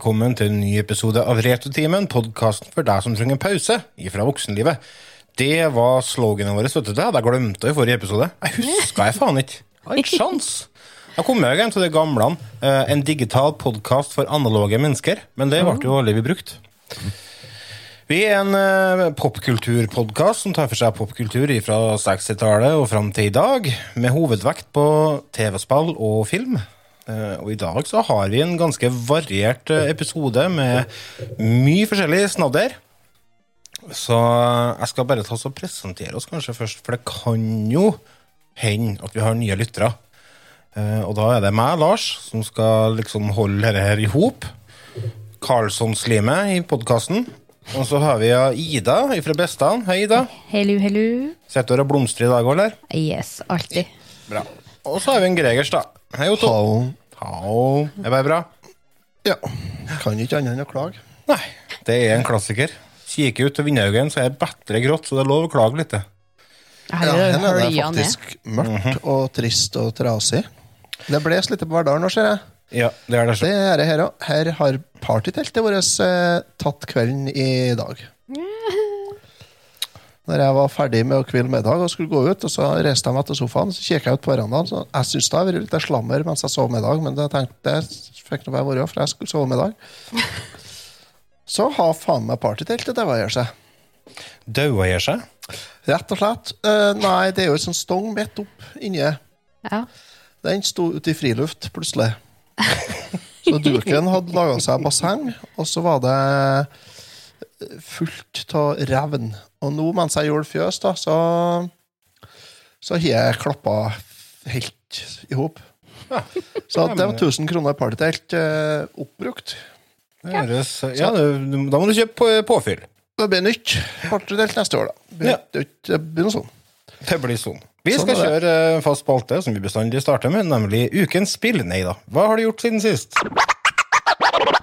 velkommen til en ny episode av Retotimen, podkasten for deg som trenger pause fra voksenlivet. Det var sloganet vårt, vet du. Det hadde jeg glemt i forrige episode. Jeg huska jeg faen ikke. Jeg har ikke sjans. Jeg kom meg igjen til det gamle. eh, En digital podkast for analoge mennesker. Men det ble jo aldri brukt. Vi er en uh, popkulturpodkast som tar for seg popkultur fra 60-tallet og fram til i dag, med hovedvekt på TV-spill og film. Eh, og i dag så har vi en ganske variert eh, episode med mye forskjellig snadder. Så jeg skal bare ta oss og presentere oss kanskje først, for det kan jo hende at vi har nye lyttere. Eh, og da er det meg, Lars, som skal liksom holde dette her i hop. Karlsson-slimet i podkasten. Og så har vi Ida fra Bestan. Hei, Ida. Hello, hello. Sitter du og blomstrer i dag òg, eller? Yes, alltid. Bra. Og så har vi en Gregers, da. Hei, Otto. Hallo. Hallo. Er det bare bra? Ja. Kan ikke annet enn å klage. Nei, det er en klassiker. Kikker ut til vindaugen, så er det bedre grått, så det er lov å klage litt. Ja, her er det faktisk mørkt og trist og trasig. Det blåser litt på Verdalen nå, ser jeg. Ja, det er det Det er det her òg. Her har partyteltet vårt eh, tatt kvelden i dag. Når jeg var ferdig med å hvile middag og skulle gå ut, og så reiste jeg meg til sofaen så kikket jeg ut på verandaen. Så jeg syntes det hadde vært litt slammer mens jeg sov middag, men det tenkte jeg fikk nå bare være, for jeg skulle sove middag. Så har faen meg partyteltet gjør seg. Daua gjør seg. Rett og slett. Uh, nei, det er jo en sånn stong midt opp inni. Ja. Den sto ute i friluft plutselig. Så duken hadde laga seg basseng, og så var det fullt av revn. Og nå mens jeg gjorde fjøs, da, så så har jeg klappa helt i hop. Så det var 1000 kroner partytelt uh, oppbrukt. Det høres Ja, det- da må du kjøpe på- påfyll. Det blir nytt partydelt neste år, da. Det blir, blir noe sånn. Det blir sånn. Vi Sånn skal kjøre eh, fast spalte, som vi bestandig starter med, nemlig Ukens spill. Nei da. Hva har du gjort siden sist?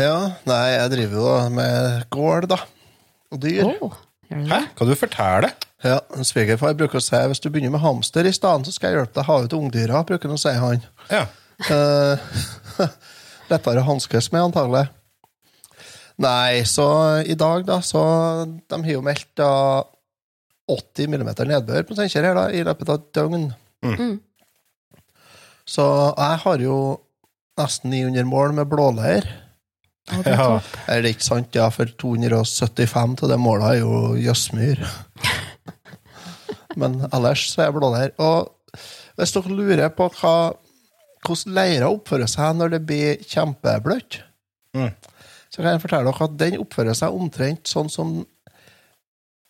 Ja, nei, jeg driver jo med gård, da. Og dyr. Oh, Hæ? det? Hva du forteller? Ja, Svigerfar bruker å si hvis du begynner med hamster i stedet, så skal jeg hjelpe deg å ha ut ungdyra, bruker han å si, han. Ja. Uh, lettere å hanskes med, antagelig. Nei, så i dag, da, så De har jo meldt da 80 millimeter nedbør på Steinkjer her, da, i løpet av et døgn. Mm. Så jeg har jo nesten 900 mål med blåleir. Det er Ja. Er det ikke sant, ja, for 275 av det målet er jo jøssmyr. Men ellers så er jeg blåleir. Og hvis dere lurer på hva, hvordan leira oppfører seg når det blir kjempebløtt, Mm. så kan jeg fortelle dere at den oppfører seg omtrent sånn som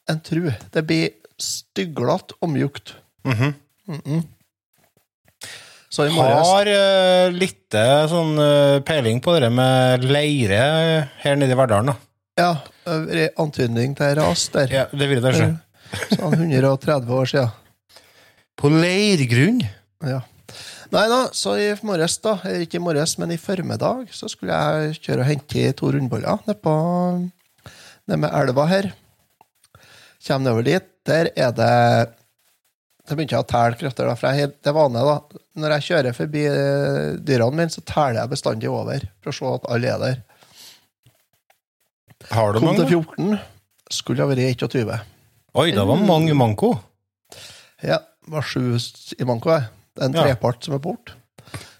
en tru. Det blir styglete og mjukt. Mhm. Så i morges Har uh, litt eh, sånn uh, peiling på det med leire her nede i Verdalen, da. Ja, antydning til ras der. Ja, det vil jeg se. Sånn 130 år siden. På leirgrunn? Ja. Nei da, så i morges, da, eller ikke i morges, men i formiddag, så skulle jeg kjøre og hente to rundboller nede på med elva her. Kjem nedover dit. Der er det Da begynte jeg å telle krefter. da, for jeg, det er vanlig, da. Når jeg kjører forbi eh, dyrene mine, så teller jeg bestandig over for å se at alle er der. Har du Kom til 14. Skulle ha vært 21. Oi, da var mange manko. Ja, det var sju i manko. jeg. Det er en trepart som er borte.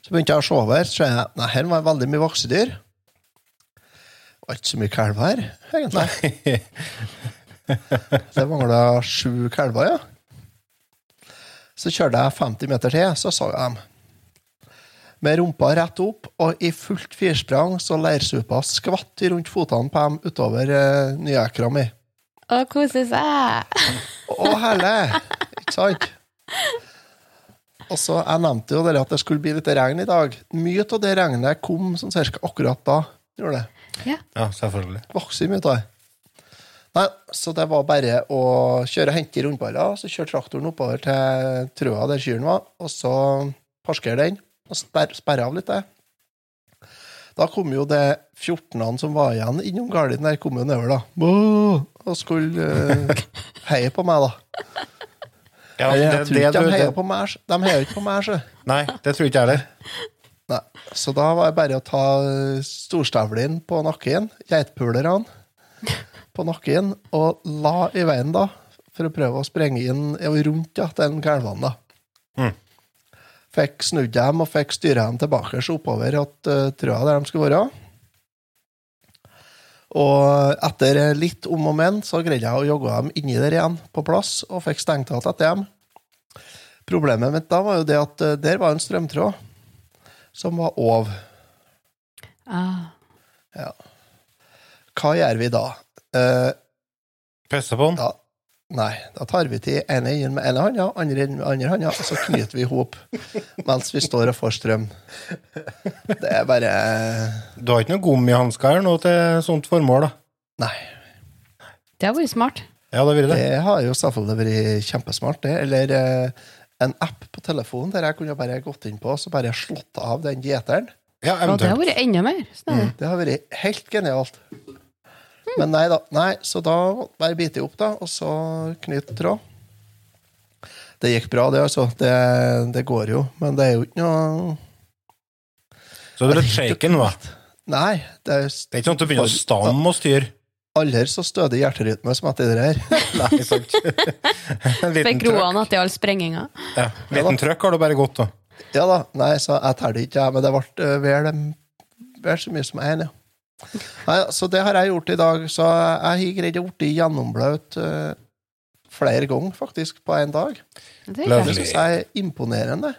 Så begynte jeg å se over, så jeg nei, her var veldig mye voksedyr. Det var ikke så mye kalver her, egentlig. Det mangla sju kalver, ja. Så kjørte jeg 50 meter til, så så jeg dem. Med rumpa rett opp, og i fullt firsprang så leirsupa skvatt rundt fotene på dem utover uh, nyekra mi. Å, kose seg. Å, herlig! Ikke sant? og så Jeg nevnte jo at det skulle bli litt regn i dag. Mye av det regnet kom sånn cirka akkurat da. Gjorde det. Ja. Ja, selvfølgelig. Vokser mye av det. Nei, så det var bare å kjøre og hente rundballer. Så kjøre traktoren oppover til trøa der kyrne var, og så parkere den og sperre, sperre av litt det. Da kom jo det 14-ene som var igjen innom gården der, kom jo nedover, da. Og skulle uh, heie på meg, da. Ja, Jeg, tror ikke de heier på meg. De heier ikke på meg, så. nei, det tror ikke jeg heller. Nei. Så da var det bare å ta storstavlen på nakken, geitpulerne på nakken, og la i veien, da, for å prøve å sprenge inn rundt ja, den kalvene. Mm. Fikk snudd dem og fikk styra dem tilbake så oppover at uh, trøa der de skulle være. Og etter litt om og men så greide jeg å jogge dem inni der igjen, på plass, og fikk stengt alt etter dem. Problemet mitt da var jo det at uh, der var en strømtråd som var over. Ah. Hva gjør vi da? Eh, Pisse på den. Da, nei, da tar vi til ene enden med ene hånda, andre enden med andre hånda, og så knyter vi i hop mens vi står og får strøm. Det er bare Du har ikke noe gummihansker her nå til sånt formål, da? Nei. Det har vært smart. Ja, det, det. Det har jo selvfølgelig vært kjempesmart, det. Eller eh, en app på telefonen der jeg kunne bare gått inn på og så bare slått av den gjeteren. Ja, ja, det har vært enda mer. Mm. Det har vært helt genialt. Men nei da. Nei, så da bare bite opp, da, og så knyte tråd. Det gikk bra, det, altså. Det, det går jo. Men det er jo ikke noe Så du er litt shaken, da. Nei. Det er Det er ikke sånn at du begynner å stamme og styre. aldri så stødig hjerterytme som etter det her. Nei, sant. Fikk roa han etter all sprenginga. Ja, liten trøkk har du bare gått, da. Ja da. Nei, så jeg teller ikke, jeg. Men det ble eh, vel, vel så mye som én, ja. Nei, så det har jeg gjort i dag. Så jeg har greid å bli gjennombløt eh, flere ganger, faktisk, på én dag. Det. Det syns jeg er imponerende.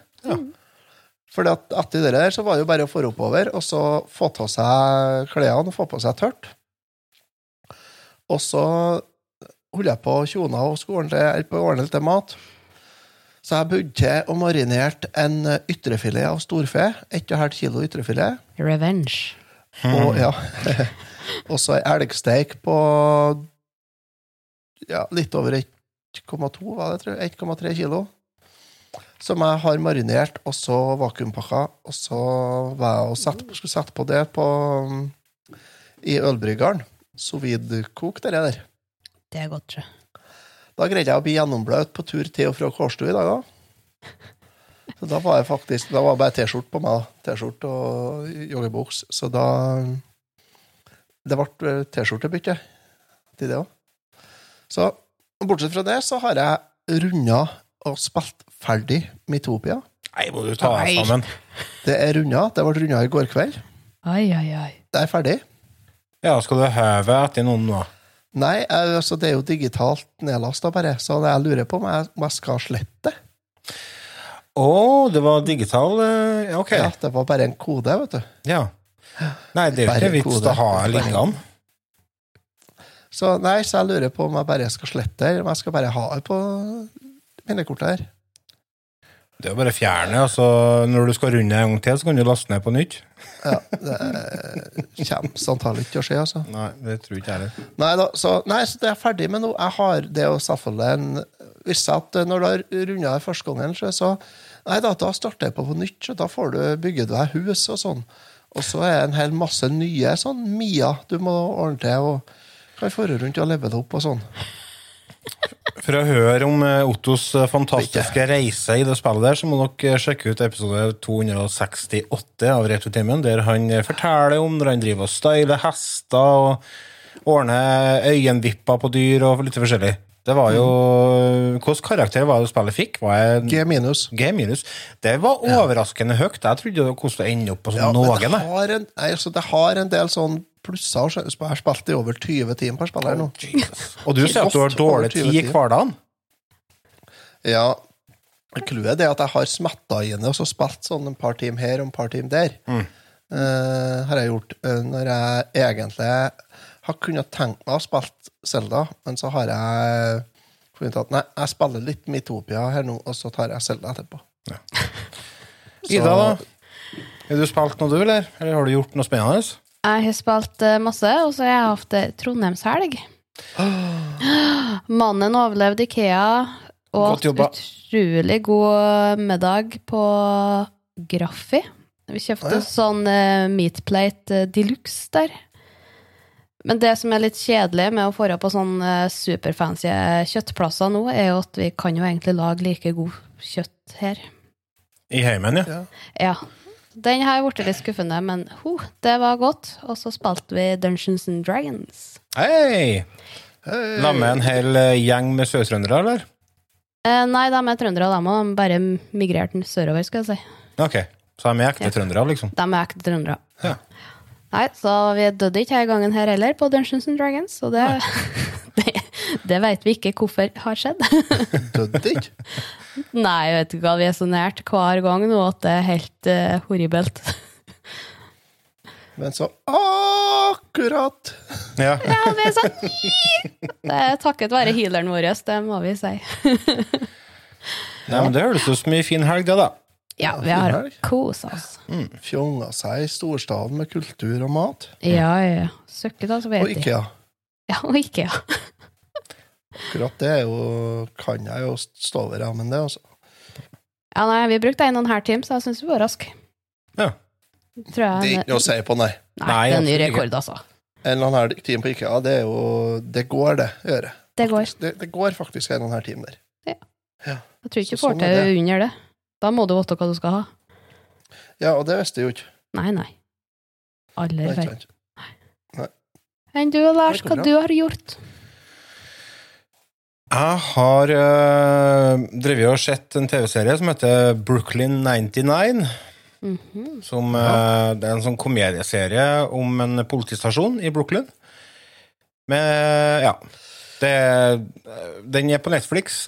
For etter det der så var det jo bare å få oppover, og så få av seg klærne og få på seg tørt. Og så holdt jeg på å tjone og ordne, på litt mat. Så jeg budde til og marinerte en ytrefilet av storfe. 1,5 kilo ytrefilet. Revenge. Og, ja. så ei elgsteik på ja, litt over 1,2, var det, tror jeg. 1,3 kilo. Som jeg har marinert og så vakuumpakka. Og så var jeg og sett, skulle sette på det på, i ølbryggeren. Sovidkok, det der. Det er godt, tror jeg. Da greide jeg å bli gjennombløt på tur til og fra Kårstø i dag, da. Så da var jeg faktisk Da var det bare T-skjorte på meg. T-skjorte og joggebuks. Så da Det ble T-skjortebytte til det òg. Så bortsett fra det, så har jeg runda og spilt ferdig Mitopia. Nei, må du ta deg sammen. Det er runda. Det ble runda i går kveld. Ai, ai, ai. Det er ferdig. Ja, skal du høve etter noen nå? Nei, altså det er jo digitalt nedlasta, bare. Så jeg lurer på om jeg, om jeg skal slette. Å, det var digital eh, ja, Ok. Ja, det var bare en kode, vet du. Ja. Nei, det er jo ikke vits å ha liggende. Så nei, så jeg lurer på om jeg bare skal slette, eller om jeg skal bare ha det på minnekortet her. Det er jo bare å fjerne, og så når du skal runde en gang til, så kan du laste ned på nytt. Ja, det kommer antagelig ikke til å skje, altså. Nei, det tror ikke jeg heller. Nei, da, så, nei, så det er jeg ferdig med nå. Jeg har det jo selvfølgelig en Hvis at når du har runda her første gangen, så, Nei, da, da starter jeg på på nytt, så da får du bygge deg hus og sånn. Og så er det en hel masse nye sånn Mia du må ordne til, og kan fare rundt og leve det opp og sånn. For å høre om eh, Ottos eh, fantastiske reise i det spillet der, så må dere eh, sjekke ut episode 268 av Retrotimen, der han eh, forteller om når han driver og styler hester og ordner øyenvipper på dyr og litt forskjellig. Det var jo Hvilken karakter var det spillet fikk? Var jeg G minus. G minus? Det var overraskende høyt. Jeg trodde det kostet å ende opp på Ja, men noen. det har, en, altså, det har en del sånn plusser. Jeg har spilt i over 20 timer per spiller nå. Og du sier at du har dårlig tid i hverdagen? Ja, Clouet er at jeg har smetta inn og så spilt sånn en par timer her og en par timer der. Eh, har jeg gjort. uh, når jeg egentlig har kunnet tenkt meg å spille Zelda, men så har jeg funnet at nei, jeg spiller litt Mitopia her nå, og så tar jeg Selda etterpå. Ida, da? Har du spilt noe, du, eller? Eller har du gjort noe spennende? Jeg har spilt eh, masse, og så har jeg hatt eh, Trondheimshelg. Mannen overlevde Ikea, og utrolig god middag på Graffi. Vi kjøpte ja. sånn uh, meatplate uh, de luxe der. Men det som er litt kjedelig med å dra på sånne eh, superfancy kjøttplasser nå, er jo at vi kan jo egentlig lage like god kjøtt her. I heimen, ja. Ja. Den har blitt litt skuffende, men ho, det var godt. Og så spilte vi Dungeons and Dragons. Hei! Hey. La med en hel eh, gjeng med sørtrøndere, eller? Eh, nei, de er trøndere, de òg. De bare migrerte sørover, skal jeg si. Ok, så de er ekte Ja. trøndere, liksom. De er ekte trøndere. Ja. Nei, så vi døde ikke her gangen her heller, på Dungeons and Dragons. så det, det, det vet vi ikke hvorfor har skjedd. Døde ikke? Nei, jeg vet ikke hva vi er så nært hver gang nå at det er helt uh, horribelt. Men så akkurat Ja. Ja, vi er sånn Det er takket være healeren vår, det må vi si. ja, men Det høres ut som en fin helg, det, da. Ja, vi har kosa oss. fjonga seg i storstaden med kultur og mat. Ja, ja, ja. Søkket, da, så vet Og. IKEA. Ja, og Ikea. Akkurat det er jo, kan jeg jo stå over, ja, men det, altså. Ja, nei, vi brukte en og en halv time, så jeg syns vi var raske. Ja. Jeg Det er ikke noe å si på, nei. Nei, Nei, det er en ny rekord, altså. En eller annen her time på IKEA, det er jo Det går, det. Gjøre. det. Går. Faktisk. Det, det går faktisk en og en halv time der. Ja Jeg tror ikke du får til under det. Da må du vite hva du skal ha. Ja, og det visste jeg jo ikke. Nei, nei. Aller vel. Enn du, Lars, hva du har gjort? Jeg har øh, drevet og sett en TV-serie som heter Brooklyn 99. Mhm. Som, øh, det er en sånn komedieserie om en politistasjon i Brooklyn. Med Ja. Det, den er på Netflix.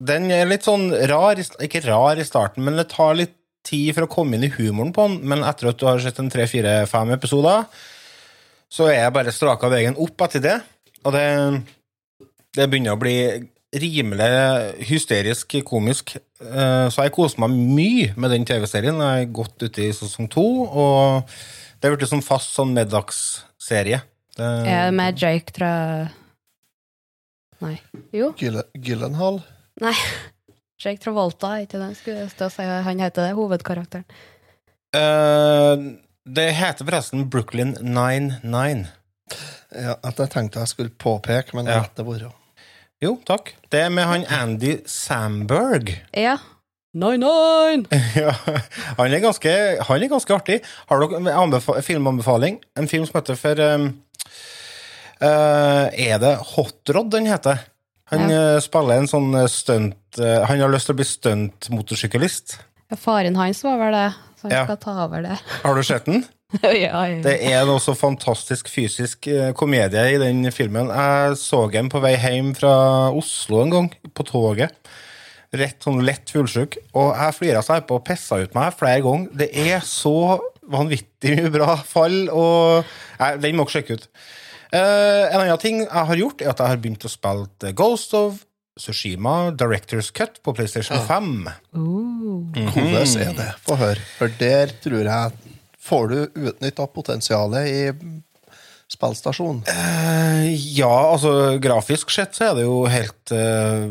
Den er litt sånn rar, ikke rar i starten, men det tar litt tid for å komme inn i humoren på den. Men etter at du har sett en tre, fire, fem episoder, så er jeg bare straka veien opp etter det. Og det, det begynner å bli rimelig hysterisk komisk. Eh, Så jeg koser meg mye med den TV-serien. Jeg er godt ute i sesong to, og det er blitt sånn fast sånn middagsserie. Det, Er det med Jake, tror jeg Nei. Jo. Gylle- Gyllenhaal. Nei. Jake Travolta, ikke det? Skulle jeg stå og si han heter det, hovedkarakteren. Uh, det heter forresten Brooklyn 99. Ja, at jeg tenkte jeg skulle påpeke, men Ja. det være. Jo, takk. Det er med han Andy Samberg. Ja. Nine, nine! ja, han er, ganske, han er ganske artig. Har dere en filmanbefaling? En film som heter for um, uh, Er det Hot Rod den heter? Han ja. spiller en sånn eh, stunt eh, Han har lyst til å bli stuntmotorsyklist. Faren hans var vel det, så han Ja. skal ta over det. Har du sett den? ja, ja. Det er noe så fantastisk fysisk eh, komedie i den filmen. Jeg så den på vei hjem fra Oslo en gang, på toget. Rett sånn lett fullsjuk. Og jeg flira seg på og pissa ut meg flere ganger. Det er så vanvittig mye bra fall, og Nei, Den må dere sjekke ut. Eh, en annen ting jeg har gjort, er at jeg har begynt å spille Ghost of Sushima Directors Cut på PlayStation 5. Uh. Hvordan er det? Få høre. For der tror jeg Får du utnytta potensialet i spillstasjonen? Uh, ja, altså grafisk sett så er det jo helt uh,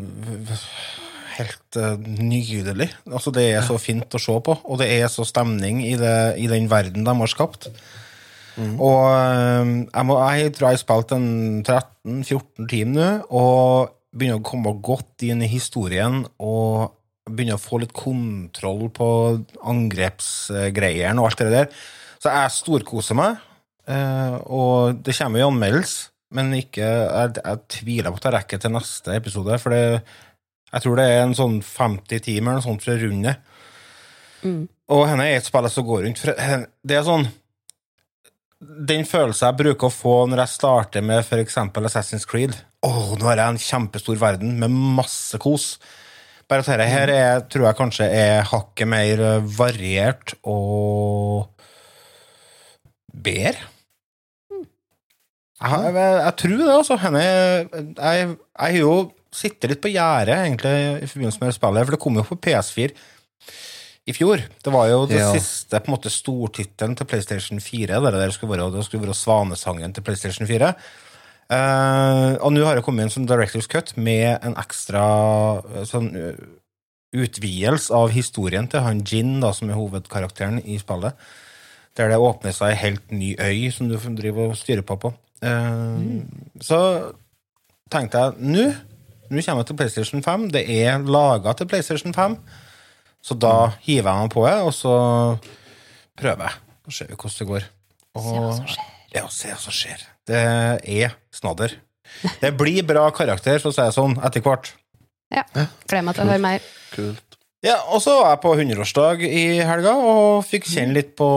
Helt uh, nydelig. Altså, det er så fint å se på, og det er så stemning i, det, i den verden de har skapt. Og eh, jeg, må, jeg tror jeg har spilt en 13-14 timer nå, og begynner å komme godt inn i historien og begynner å få litt kontroll på angrepsgreiene og alt det der. Så jeg storkoser meg. Eh, og det kommer jo anmeldelse, men ikke, jeg, jeg tviler på at jeg rekker til neste episode. For det, jeg tror det er en sånn 50 timer eller noe sånt for å runde. Og henne er et spill som går rundt. For det er sånn Den følelsen jeg bruker å få når jeg starter med f.eks. Assassin's Creed. Åh, nå har jeg en kjempestor verden med masse kos. Bare at dette her er, tror jeg kanskje er hakket mer variert og bedre. Jeg, jeg, jeg tror det, altså. Jeg jeg har jo sittet litt på gjerdet egentlig i forbindelse med spillet, for det kom jo på PS4 i fjor. Det var jo det Ja. siste på en måte stortittelen til PlayStation 4. Det der skulle være, det skulle være svanesangen til PlayStation 4. Uh, og nå har det kommet en sånn Directors Cut med en ekstra eh, sånn eh, utvidelse av historien til han Jin, da, som er hovedkarakteren i spillet. Der det åpner seg ei helt ny øy som du driver og styrer på på. Eh, Så tenkte jeg nå nå kommer jeg til PlayStation 5. Det er laga til PlayStation 5. Så da hiver jeg meg på det, og så prøver jeg. Så ser vi hvordan det går. Og, Se hva som skjer. Ja, se hva som skjer. Det er snadder. Det blir bra karakter, for å si det sånn, etter hvert. Ja. Gleder meg til å høre mer. Kult. Ja, og så var jeg på 100-årsdag i helga og fikk kjenne litt på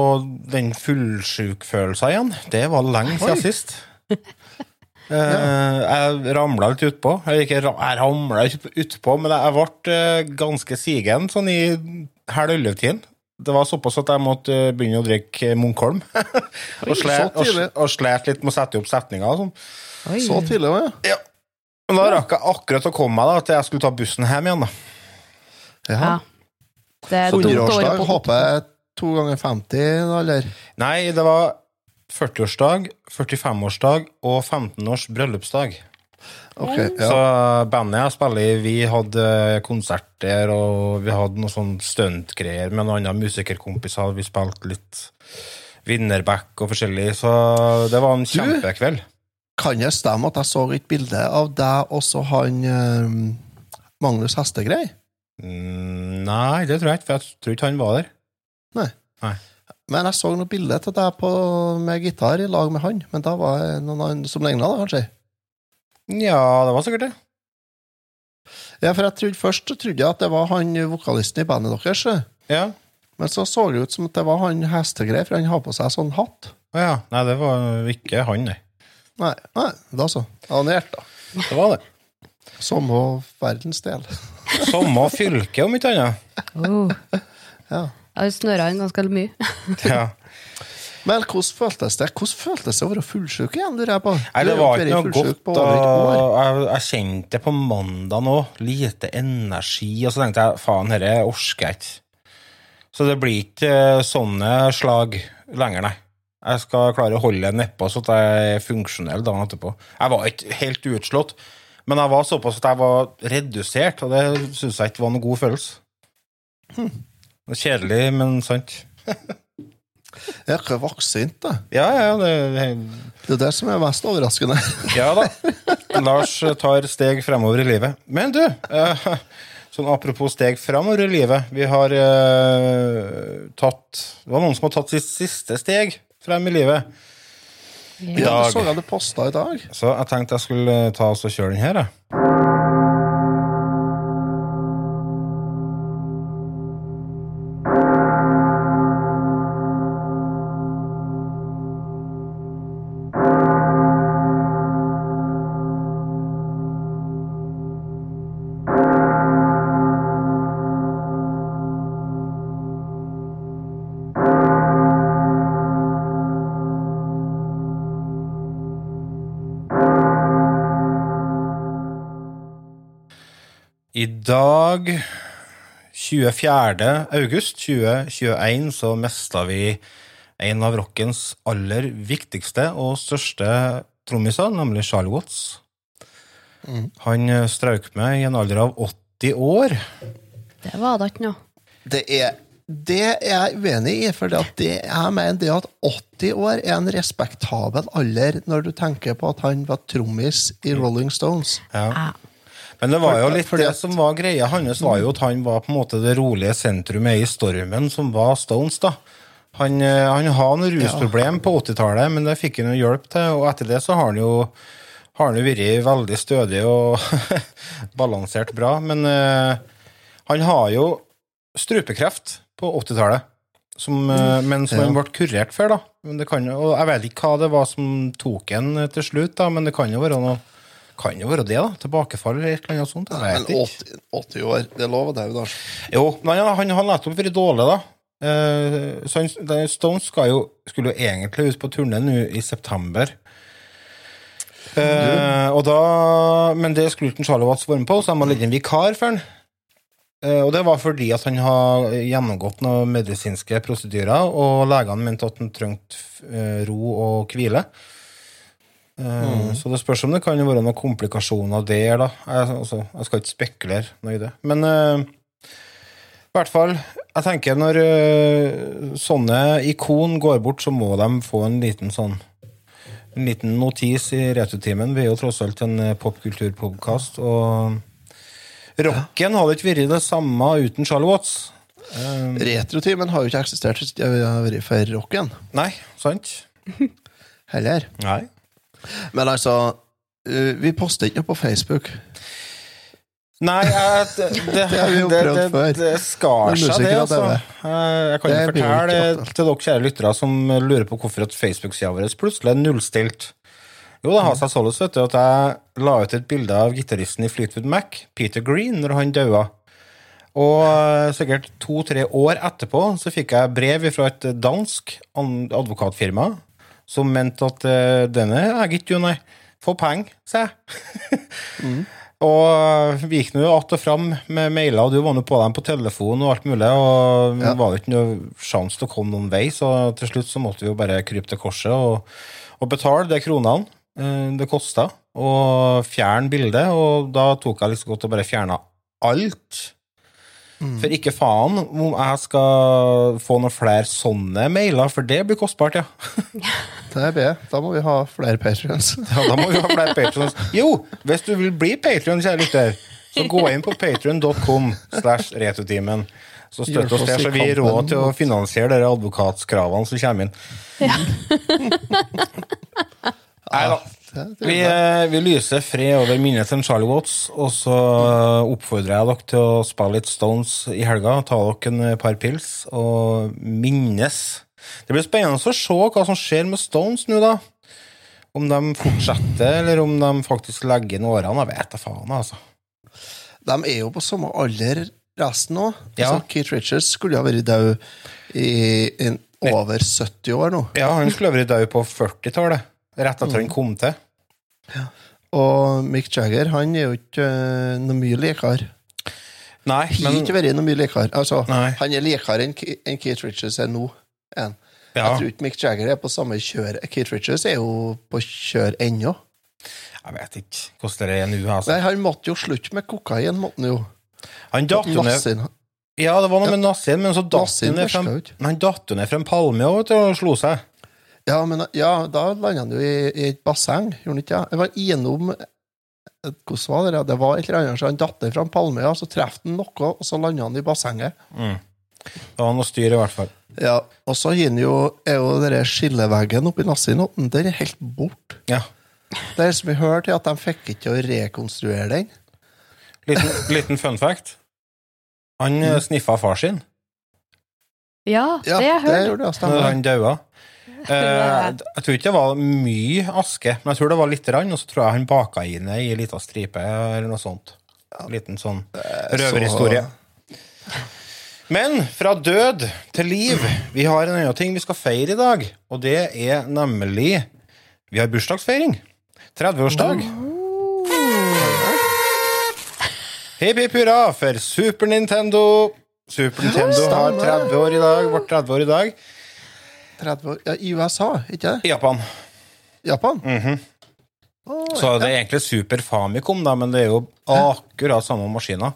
den fullsjukfølelsen igjen. Det var lenge siden sist. Eh, jeg ramla litt utpå. Jeg, ikke jeg ramla ikke utpå, men jeg ble eh, ganske sigen sånn i halv elleve-tiden. Det var såpass at jeg måtte eh, begynne å drikke Munkholm. og, slet, og, og slet litt med å sette opp setninger. og Sånn. Så tidlig òg, ja. Ja. Men da rakk jeg akkurat å komme meg da, til jeg skulle ta bussen hjem igjen. da. Ja. ja. Det er dumt å 100-årsdag håper jeg to ganger 50, da, eller? Nei, det var 40-årsdag, 45-årsdag og 15-års bryllupsdag. Ok, Så bandet jeg spiller i, vi hadde konserter, og vi hadde noe sånn stuntgreier med noen andre musikerkompiser. Vi spilte litt Winnerback og forskjellig, så det var en kjempekveld. Kan det stemme at jeg så et bilde av deg og så han eh, Magnus Hestegrei? Mm, nei, det tror jeg ikke, for jeg tror ikke han var der. Men jeg så noe bilde til deg på, med gitar i lag med han. Men da var det noen andre som ligna, kanskje? Ja, det var sikkert det. Ja, for jeg trodde først trodde jeg at det var han vokalisten i bandet deres. Ja. Men så så det ut som at det var han hestegreier, for han har på seg sånn hatt. Ja. Nei, det var ikke han, nei. Nei, nei da så. Anert, da. Det var det. Samme verdensdel. Samme fylke, om ikke annet. Oh. Ja. Jeg har snørra inn ganske mye. Ja. Men hvordan føltes det Hvordan føltes det å være fullsjuk igjen, lurer jeg på? Nei, det var ikke noe godt. jeg, jeg kjente det på mandag nå. Lite energi. Og så tenkte jeg faen, dette orker jeg ikke. Så det blir ikke eh, sånne slag lenger, nei. Jeg skal klare å holde det nedpå så at jeg er funksjonell dagen etterpå. Jeg var ikke helt utslått, men jeg var såpass at jeg var redusert, og det syns jeg ikke var noen god følelse. Er Kjedelig, men sant. Ja, er vaksint, da. Ja, ja, det, Det er det som er mest overraskende. Ja da. Lars tar steg fremover i livet. Men du, eh, sånn apropos steg fremover i livet. Vi har eh, tatt Det var noen som har tatt sitt siste steg frem i livet i Ja, det så dag. jeg du posta i dag. Så jeg tenkte jeg skulle ta oss og kjøre den her, jeg. Dag, 24. august 2021, så mista vi en av rockens aller viktigste og største trommiser, nemlig Charlie Watts. Han eh, strøk med i en alder av 80 år. Det var da ikke noe. Det er, det er jeg uenig i, for det at det, jeg mener det at 80 år er en respektabel alder når du tenker på at han var trommis i Rolling Stones. Ja. Men det var jo litt det som var greia hans, var jo at han var på en måte det rolige sentrumet i stormen som var Stones, da. Han, eh, han har noen rusproblem på 80-tallet, men det fikk han jo hjelp til, og etter det så har han jo har han jo vært veldig stødig og balansert bra, men uh, han har jo strupekreft på 80-tallet, som, eh, men som Ja. han ble kurert for, da. Men det kan, og jeg vet ikke hva det var som tok han til slutt, da, men det kan jo være noe kan jo være det, da. Tilbakefall eller et eller annet sånt. Nei, Men 80, 80 år, det lover deg jo, da. Jo, men han, han har nettopp vært dårlig, da. Eh, så han, Stones skal jo, skulle jo egentlig ut på turné nå i september. Eh, og da, men det skulle ikke Charlie Watts være med på, så de har legget en vikar for han. Eh, Og det var fordi at han har gjennomgått noen medisinske prosedyrer, og legene mente at han trengte eh, ro og hvile. Eh, Så det spørs om det kan være noen komplikasjoner der, da. Jeg, altså, jeg skal ikke spekulere noe i det. Men uh, i hvert fall, jeg tenker når uh, sånne ikon går bort, så må de få en liten sånn en liten notis i Returtimen. Vi er jo tross alt en popkulturpodkast, og rocken hadde ikke vært det samme uten Charlie Watts. Eh, Retrotimen har jo ikke eksistert hvis det har vært for rocken nei, sant? heller. Nei. Men altså, uh, vi poster ikke noe på Facebook. Nei, jeg, det, det, Det har vi jo prøvd det, før. det skar seg, det. Altså. det Jeg, kan jo fortelle til dere kjære lyttere som lurer på hvorfor at Facebook-sida vår plutselig er nullstilt. Jo, det har seg sånn vet du, at jeg la ut et bilde av gitaristen i Fleetwood Mac, Peter Green, når han daua. Og eh, sikkert to-tre år etterpå så fikk jeg brev fra et dansk advokatfirma som mente at uh, denne er gitt, du, nei. Få penger, sa jeg. Og vi gikk nå att og fram med mailer, og du var nå på dem på telefon og alt mulig, og det Ja. var jo ikke noe sjanse til å komme noen vei, så til slutt så måtte vi jo bare krype til korset og, og betale de kronene eh, det kosta, og fjerne bildet, og da tok jeg liksom godt og bare fjerna alt. For ikke faen om jeg skal få noen flere sånne mailer, for det blir kostbart, ja. Det er det. Da må vi ha flere patrions. Ja, da må vi ha flere patrions. Jo, hvis du vil bli patrion, kjære lytter, så gå inn på patrion.com slash returtimen. Så støtt oss der, så vi har råd til å finansiere de advokatskravene som kommer inn. Ja. Nei da. Vi, eh, vi lyser fred over minnet til Charlie Watts, og så oppfordrer jeg dere til å spille litt Stones i helga. Ta dere en par pils og minnes. Det blir spennende å se hva som skjer med Stones nå, da. Om de fortsetter, eller om de faktisk legger inn årene. Jeg vet da faen, altså. de er jo på samme alder resten òg. Ja. Altså, Keith Richards skulle ha vært død i en, over 70 år nå. Ja, han skulle vært død på 40-tallet. Rett etter han kom til. Og Mick Jagger han er jo ikke uh, noe mye likere. Nei, Har men ikke vært noe mye likere. Altså, han er likere enn en Keith Richards er nå. En. ja, Jeg tror ikke Mick Jagger er på samme kjør. Keith Richards er jo på kjør ennå. jeg vet ikke hvordan det er nå. Altså. Nei, han måtte jo slutte med kokain, måtte han jo. Han datt jo ned Ja, det var noe med Nassin, men så datt han ned fra en palme og slo seg. Ja, men ja, da landa han jo i, i et basseng, gjorde han ikke det? Jeg var innom eh, Hvordan var det? Det var et eller annet, så Han datt ned fra en palme, ja, så traff han noe, og så landa han i bassenget. Det var noe styr, i hvert fall. Ja, Og så har jo, er jo den skilleveggen oppi Nassin, og den er helt borte. Ja. Det er som vi hørte, at de fikk ikke å rekonstruere den. Liten, liten fun fact. Han mm. sniffa far sin Ja, Ja, det har jeg det hørt. gjorde det, når han daua. Eh, jeg tror ikke det var mye aske, men jeg tror det var litt, grann. og så tror jeg han baka i det i ei lita stripe eller noe sånt. Liten sånn røverhistorie. Men fra død til liv. Vi har en annen ting vi skal feire i dag, og det er nemlig Vi har bursdagsfeiring. 30-årsdag. Hipp hipp hurra for Super Nintendo. Super Nintendo har 30 år i dag, vårt 30 år i dag. 30 år. Ja, I USA, ikke det? Japan. Japan? Mm -hmm. oh, Så det er egentlig Super Famicom, da, men det er jo akkurat samme maskiner.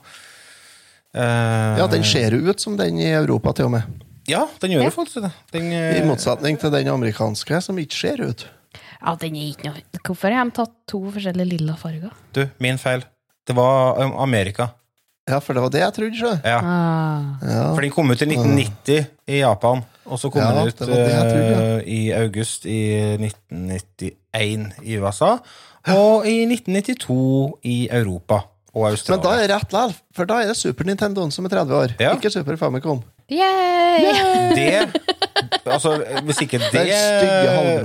Uh, Ja, den ser jo ut som den i Europa, til og med. Ja, den gjør jo faktisk det. Den, uh, I motsetning til den amerikanske, som ikke ser ut. Ja, den er ikke noe Hvorfor har de tatt to forskjellige lilla farger? Du, min feil. Det var um, Amerika. Ja, for det var det jeg trodde. Ja. Ah. Ja. For den kom ut i 1990 i Japan, og så kom Ja, den ut det det tror, ja. eh, i august i 1991 i USA, og i 1992 i Europa og Australia. Men da er det rett likevel, for da er det Super Nintendoen som er 30 år, Ja. ikke Super Famicom. Yay! Det Altså, hvis ikke det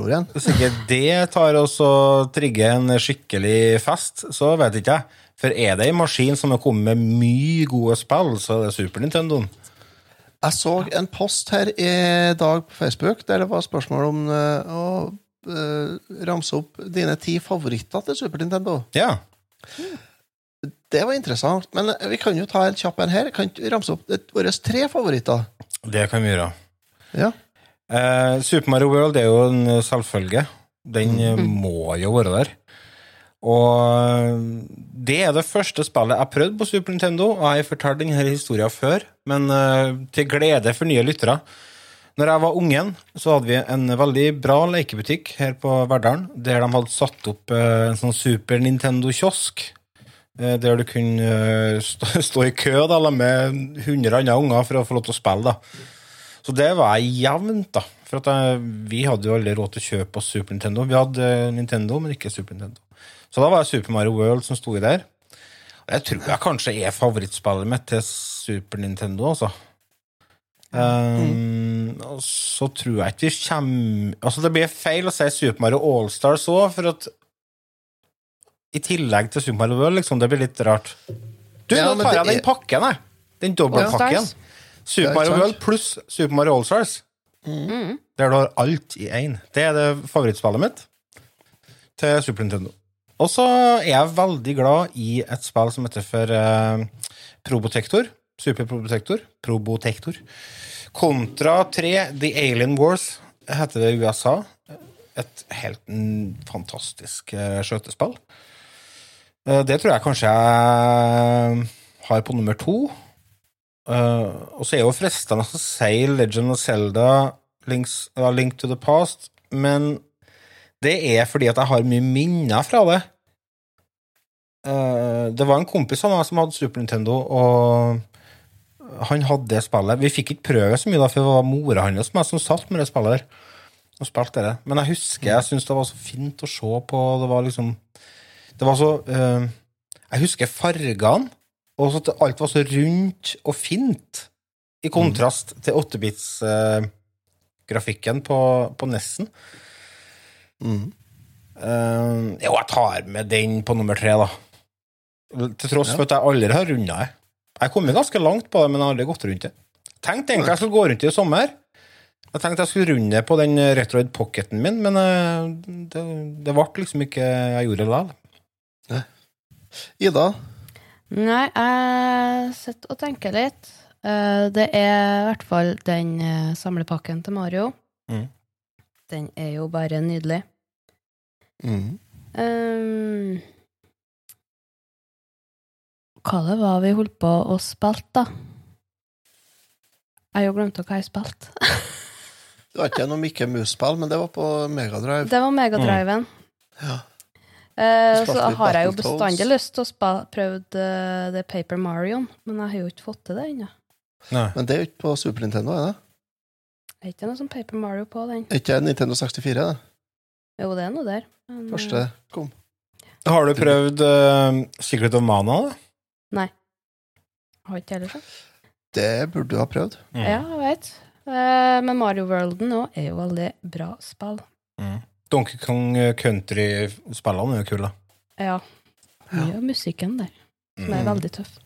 Den. Hvis ikke det tar oss og trigger en skikkelig fest, så vet ikke jeg. For er det en maskin som har kommet med mye gode spill, så er det Super Nintendoen. Jeg så en post her i dag på Facebook der det var spørsmål om eh, å eh, ramse opp dine ti favoritter til Super Nintendo. Ja. Det var interessant. Men vi kan jo ta en kjapp en her. Kan du ramse opp våre tre favoritter? Det kan vi gjøre. Ja. Eh, Super Mario World er jo en eh, selvfølge. Den mm. må jo være der. Og eh, det er det første spillet jeg prøvde på Super Nintendo. Og jeg har fortalt denne historien før, men eh, til glede for nye lyttere. Når jeg var ungen, så hadde vi en veldig bra lekebutikk her på Verdalen, der de hadde satt opp eh, en sånn Super Nintendo-kiosk. Der du kunne stå, i kø da, med 100 andre unger for å få lov til å spille. da. Så det var jevnt, da. For jeg, vi hadde jo aldri råd til å kjøpe oss Super Nintendo. Vi hadde Nintendo, men ikke Super Nintendo. Så da var det Super Mario World som sto i der. Og jeg tror jeg kanskje er favorittspillet mitt til Super Nintendo, altså. Um, og så tror jeg ikke vi kommer Altså, det blir feil å si Super Mario Allstars òg, for at i tillegg til Super Mario World, liksom, det blir litt rart. Du, Ja, nå tar det jeg den er- pakken, jeg. Den dobbeltpakken. Super Mario? World pluss Super Mario Allstars. Mm. Der du har alt i én. Det er det favorittspillet mitt til Super Nintendo. Og så er jeg veldig glad i et spill som heter for uh, Probotector. Super Probotector. Probotector. Kontra 3 The Alien Wars heter det i USA. Et helt fantastisk uh, skjøtespill. Eh, det tror jeg kanskje jeg har på nummer to. Og så er jo fristende å si Legend of Zelda, Links, Link to the Past, men det er fordi at jeg har mye minner fra det. Eh, det var en kompis av meg som hadde Super Nintendo, og han hadde det spillet. Vi fikk ikke prøve så mye, da, for det var mora hans som, som satt med det spillet der. Og spilte det. Men jeg husker jeg syntes det var så fint å se på. Det var liksom Det var så eh, Jeg husker fargene, og så at alt var så rundt og fint. I kontrast til 8-bits-grafikken på, på Nessen. Mm. Uh, jo, jeg tar med den på nummer tre, da. Til tross for at jeg aldri har runda det. Jeg har kommet ganske langt på det, men jeg har aldri gått rundt det. Tenkte egentlig jeg skulle gå rundt det i sommer. Jeg tenkte jeg skulle runde på den Retroid Pocketen min, men eh, det, det ble liksom ikke Jeg gjorde det likevel. Ida? Nei, jeg sitter og tenker litt. Eh, Det er i hvert fall den samlepakken til Mario. Mm. Den er jo bare nydelig. Mm. Um, hva det var vi holdt på å spille, da? Jeg har jo glemt hva jeg spilte. Det var ikke noe Mikke Mus-spill, men det var på Megadrive. Det var Megadriven. Ja. Uh, så har jeg jo bestandig lyst til å prøve eh, det Paper Marion, men jeg har jo ikke fått til det ennå. Men det er jo ikke på Super Nintendo, er det? Er ikke noe som Paper Mario på den? Er ikke Nintendo 64, det? Jo, det er noe der. Men, eh, Første kom. Har du prøvd uh, Secret of Mana, da? Nei. Har ikke heller sånn. Det burde du ha prøvd. Mm. Ja, jeg vet. Uh, men Mario Worlden òg er jo veldig bra spill. Mm. Donkey Kong Country-spillene er jo kule. Ja. Mye av musikken der, som er Mm. veldig tøff.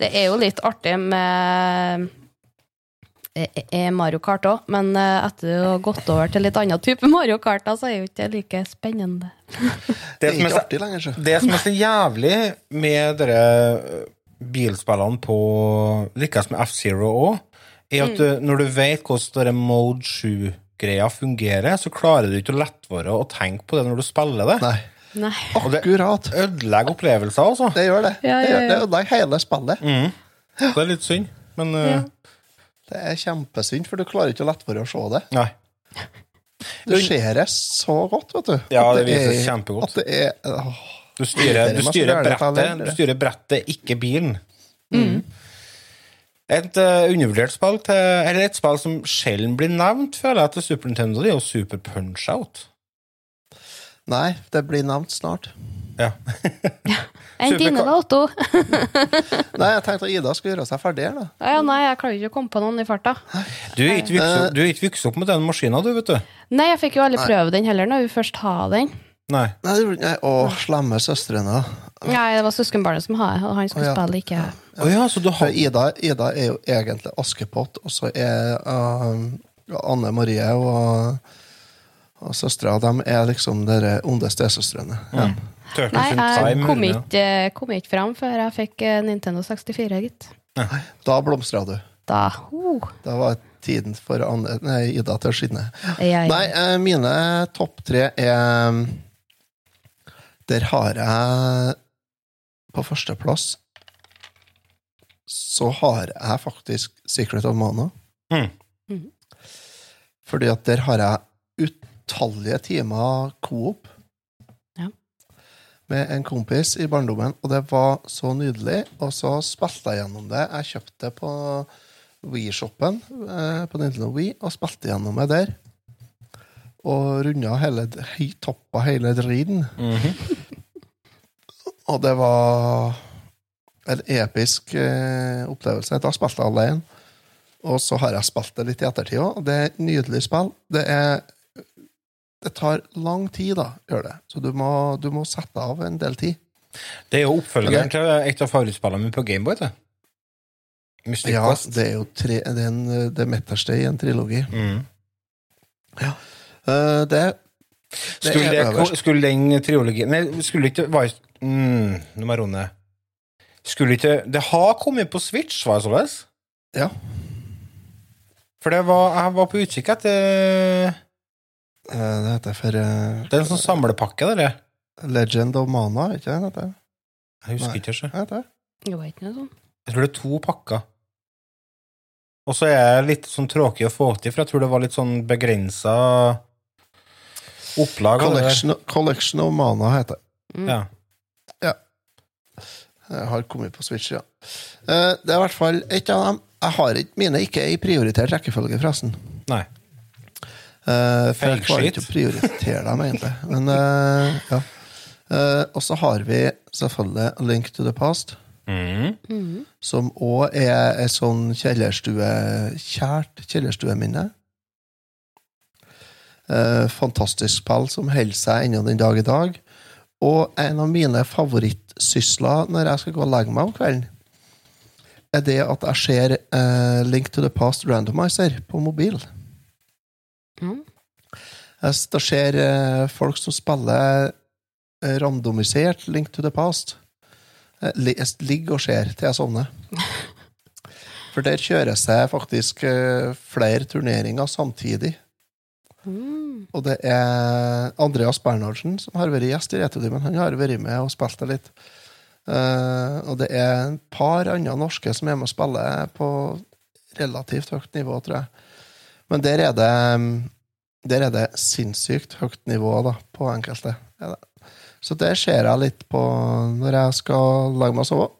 Det er jo litt artig med eh, eh, Mario Kart òg, men eh, etter å ha gått over til litt annen type Mario Kart, så er jo ikke det like spennende. Det Det er som er ikke så artig lenger, så. Det som er så jævlig med dere bilspillene på Lykkes med F-Zero òg, er at du, når du vet hvordan Mode 7-greia fungerer, så klarer du ikke å lettvare å tenke på det når du spiller det. Nei. Nei. Og det Akkurat. ødelegger opplevelser, altså. Det gjør det. Ja, Det ja, ja. det ødelegger hele spillet. Mm. Det er litt synd, men Ja. Det er kjempesynd, for du klarer ikke å lett være å se det. Nei. Du ser det så godt, vet du. Ja, det, det viser er- kjempegodt. At det er åh. Du styrer, du styrer brettet, du styrer brettet, ikke bilen. Mm. Et uh, undervurdert spill, til, eller et spill som sjelden blir nevnt, føler jeg, til Super Nintendo, det er jo Super Punch-Out. Nei, det blir nevnt snart. Ja. Enn Super- dine, da, Otto? Nei, jeg tenkte at Ida skulle gjøre seg ferdig her, da. Ja, nei, jeg klarer ikke å komme på noen i farta. Du er ikke vokst opp, opp med den maskinen, du, vet du. Nei, jeg fikk jo aldri prøve den heller, når vi først har den. Nei. Nei, det nei, Å, slemme søstrene. Nei, det var søskenbarnet som hadde, og han skulle oh, ja. spille, ikke. Å ja, så du har Ida, Ida er jo egentlig Askepott, og så er uh, Anne Marie og, Og søstera dem er liksom de onde stesøstrene. Ja. Turtles Nei, jeg kom ikke, kom ikke fram før jeg fikk eh, Nintendo 64, gitt. Da blomstra du. Da uh, Da var tiden for Anne, nei, Ida til å skinne. Ja, Nei, eh, mine topp tre er Der har jeg På førsteplass så har jeg faktisk Secret of Mana. Mm. Mhm. Fordi at der har jeg utallige timer coop Ja. med en kompis i barndommen, og det var så nydelig. Og så spilte jeg gjennom det. Jeg kjøpte det på We-shoppen eh, på Nintendo We og spilte gjennom det der. Og runda hele toppa hele driten. -hmm. Og det var en episk eh, opplevelse. Da spilte jeg alene. Og så har jeg spilt det litt i ettertid òg. Det er et nydelig spill. Det er Det tar lang tid, da, gjør det. Så du må, du må sette av en del tid. Det er jo oppfølgeren til et av favorittspillene mine på Gameboy. det. Mystic Ja, Quest. det er jo tre, det, er en, det midterste i en trilogi. Mm. Eh, det, det Skulle, er det, øverst. skulle den triologien Nei, skulle ikke var, mm, Nå må jeg runde. Skulle ikke Det har kommet på Switch, var det således? Ja. For det var, jeg var på utkikk etter det heter for uh, Det er en sånn samlepakke, det der. Legend of Mana, ikke det? Heter? Jeg husker Nei. ikke. Så. Heter det? det var ikke noe sånn. Jeg tror det er to pakker. Og så er jeg litt sånn tråkig å få til, for jeg tror det var litt sånn begrensa opplag. Collection, Collection of Mana heter det. Mm. Ja. Jeg har kommet på Switch, ja. Eh, Det er i hvert fall et av dem. Jeg har ikke, mine ikke i prioritert rekkefølge, forresten. Nei. Eh, for jeg klarer ikke å prioritere dem, egentlig. Men uh, ja. Uh, og så har vi selvfølgelig Link to the Past, Mm. Mm. som òg er et sånn kjellerstue, kjært kjellerstueminne. Uh, fantastisk spill som holder seg ennå den dag i dag. Og en av mine favorittsysler når jeg skal gå og legge meg om kvelden, er det at jeg ser uh, Link to the Past Randomizer på mobil. Mm. Jeg s- da ser eh, folk som spiller eh, randomisert Link to the Past. Eh, Jeg ligger og ser til jeg sovner. For der kjøres det faktisk flere turneringer samtidig. Mm. Og det er Andreas Bernhardsen som har vært gjest i Retodimen. Han har vært med og spilt det litt. Og det er et par andre norske som er med og spiller på relativt høyt nivå, tror jeg. Men der er det Der er det sinnssykt høyt nivå da, på enkelte. Ja. Så det ser jeg litt på når jeg skal lage meg sove.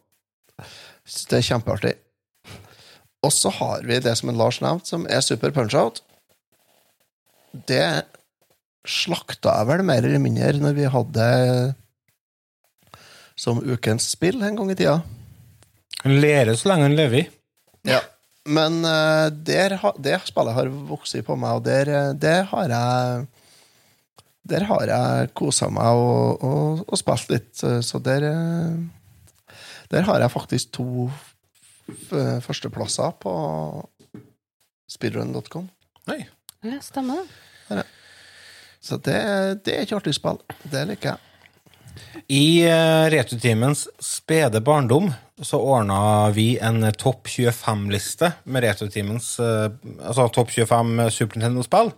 Så det er kjempeartig. Og så har vi det som en Lars nevnte, som er Super Punch-Out det slakta jeg vel mer eller mindre når vi hadde som ukens spill en gang i tida. Han lærer så lenge han lever. Ja. Men eh, der, det spillet har vokst på meg, og der, der har jeg Der har jeg kosa meg og, og, og spilt litt, eh, så der eh, Der har jeg faktisk to førsteplasser på speedrun.com. Nei. Ja, stemmer det. Så det, det er ikke artig spill. Det liker jeg. I uh, Retrotimens spede barndom så ordna vi en eh, topp 25-liste med Retrotimens uh, Altså topp 25 Super Nintendo-spill.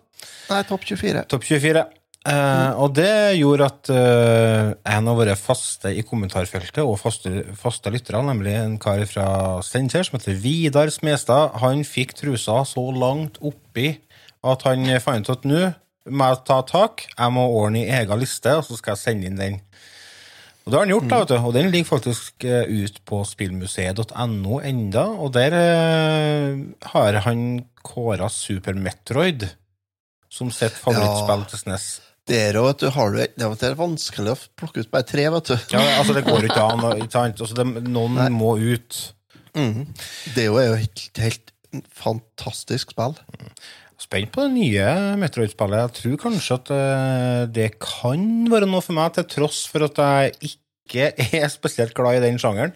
Nei, topp 24. Topp 24. Eh, og det gjorde at uh, en av våre faste i kommentarfeltet, og faste, faste lyttere, nemlig en kar fra Steinkjer som heter Vidar Smestad, han fikk trusa så langt oppi at han fant ut at nå må jeg ta tak, jeg må ordne i egen liste, og så skal jeg sende inn den. Og det har han gjort, da, vet du. Og den ligger faktisk eh, ut på spillmuseet.no enda, og der eh, har han kåra Super Metroid som sitt favorittspill til SNES. Det er, vet du, har du Det er- vanskelig å plukke ut bare tre, vet du. Ja, altså Det går jo ikke an. Ikke sant? Altså, det, noen Nei. må ut. Mm. Det er jo helt, helt fantastisk spill. Spent på det nye Metroid-spillet. Jeg tror kanskje at eh, det kan være noe for meg, til tross for at jeg ikke er spesielt glad i den sjangeren.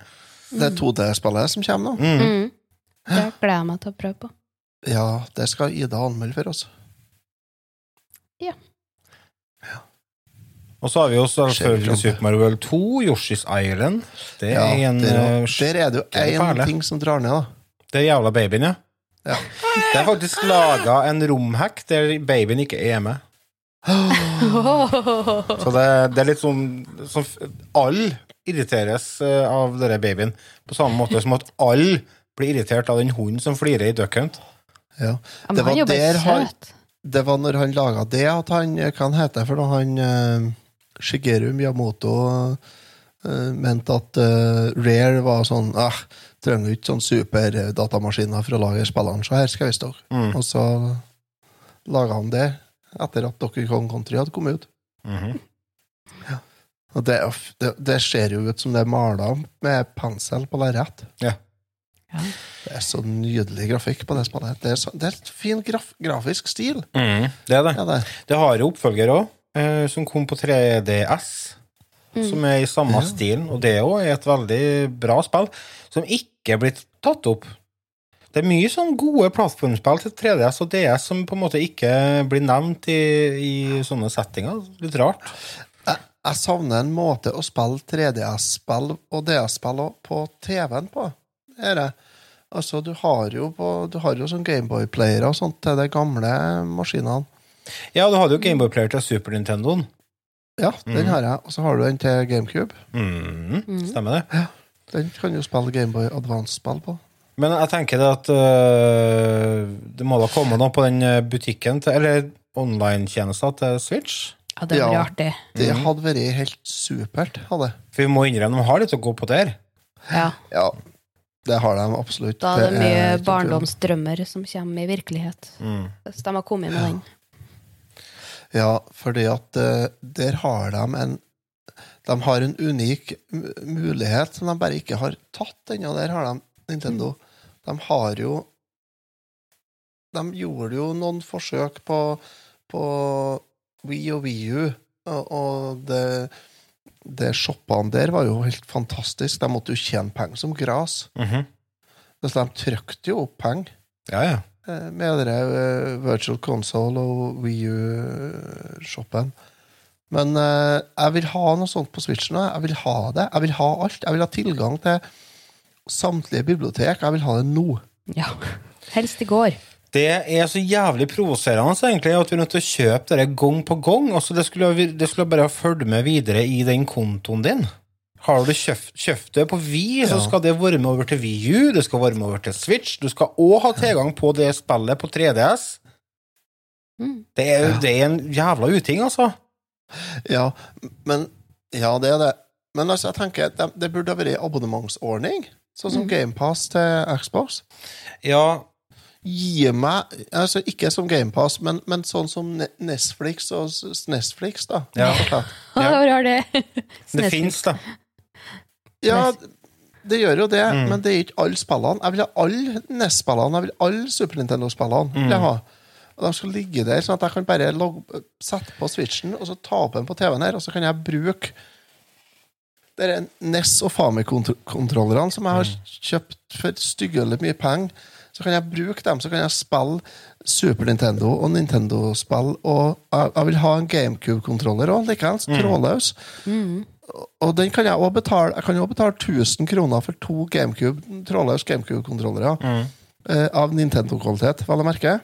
Det er 2D-spillet som kommer nå. Mm. Det gleder jeg meg til å prøve på. Ja, det skal Ida anmelde for oss. Ja Og så har vi jo selvfølgelig Super Mario World 2, Yoshi's Island. Det Ja, er en der, eh, der er det jo én ting som drar ned, da. Det er jævla babyen, ja. Ja. Det er faktisk laga en romhack der babyen ikke er med. Så det, det er litt sånn, sånn Alle irriteres eh, av denne babyen, på samme måte som at alle blir irritert av den hunden som flirer i Duck Hunt. Ja. Det var er der han- Det var når han laga det, at han Hva han heter for noe? Han eh, Shigeru Miyamoto eh, mente at eh, Rare var sånn ah, Trenger ikke sånn superdatamaskiner for å lage spillene, så her skal vi stå. Mm. Og så laga han det etter at Donkey Kong Country hadde kommet ut. Mhm. Og det, er jo f- det, det ser jo ut som det er mala med pensel på lerret. Ja. Ja. Det er så nydelig grafikk på det spillet. Det er, så, det er et fin graf, grafisk stil. Mm, Det er det. Ja, det. Det har jo oppfølger òg, som kom på 3DS. Som er i samme Ja. stilen, og det òg er et veldig bra spill, som ikke er blitt tatt opp. Det er mye sånn gode plattformspill til 3DS og DS som på en måte ikke blir nevnt i, i sånne settinger. Litt rart. Jeg, jeg savner en måte å spille 3DS-spill og DS-spill på TV-en på. Er det. Altså, du har jo, på, du har jo sånn Gameboy-playere og sånt til de gamle maskinene. Ja, du hadde jo Gameboy-player til Super Nintendoen. Ja, den har jeg. Og så har du den til GameCube. Mm. Stemmer det. Ja, Den kan du spille Gameboy Advance-spill på. Men jeg tenker det at øh, det må da komme noe på den øh, butikken til, Eller online-tjenesta til Switch. Ja, det blir vært artig. Det hadde vært helt supert. hadde. For vi må innrømme de har litt å gå på der. Ja. Ja, det har de absolutt. Da er det mye barndomsdrømmer som kommer i virkelighet. Mm. Hvis de har kommet med den. Ja, fordi at eh, der har de en De har en unik mulighet som de bare ikke har tatt ennå. Der har de Nintendo. De har jo De gjorde jo noen forsøk på, på Wii og Wii U, og, det de shoppene der var jo helt fantastisk. De måtte jo tjene penger som gras. -hmm. Så de trykte jo opp penger Ja, ja. Eh, med det eh, Virtual Console og Wii U-shoppen. Men eh, jeg vil ha noe sånt på Switch nå. Jeg vil ha det. Jeg vil ha alt. Jeg vil ha tilgang til samtlige bibliotek. Jeg vil ha det nå. Ja. Helst i går. Det er så jævlig provoserende egentlig, at vi er nødt til å kjøpe det gang på gang. Altså, det, skulle, det skulle bare ha fulgt med videre i den kontoen din. Har du kjøpt, kjøpt det på Wii, så Ja. skal det varme over til Wii U, det skal varme over til Switch, du skal òg ha tilgang på det spillet på 3DS. Mm. Det er, det er en jævla uting, altså. Ja, men Ja, det er det. Men altså, jeg tenker det, det burde ha vært en abonnementsordning. Sånn som GamePass til Xbox. Ja, Gi meg altså Ikke som GamePass, men, men sånn som Nesflix Netflix og Snesflix, da. Ja. Ja. Hvor har det? det Snesvik. fins, da. Ja, det gjør jo det, Mm. men det er ikke alle spillene. Jeg vil ha alle NES-spillene, jeg vil alle Super Nintendo-spillene. vil Mm. jeg ha. Og de skal ligge der, sånn at jeg kan bare logge, sette på switchen og så ta opp den på TV-en her, og så kan jeg bruke det er NES og Fami-kontrollerne som jeg har Mm. kjøpt for styggelig mye penger. Så kan jeg bruke dem, så kan jeg spille Super Nintendo og Nintendo-spill. Og jeg, vil ha en GameCube-kontroller òg, likeens. Mm. Og den kan jeg også betale Jeg kan jo betale 1000 kroner for to GameCube, trådløse GameCube-kontrollere. eh, av Nintendo-kvalitet, vel å merke.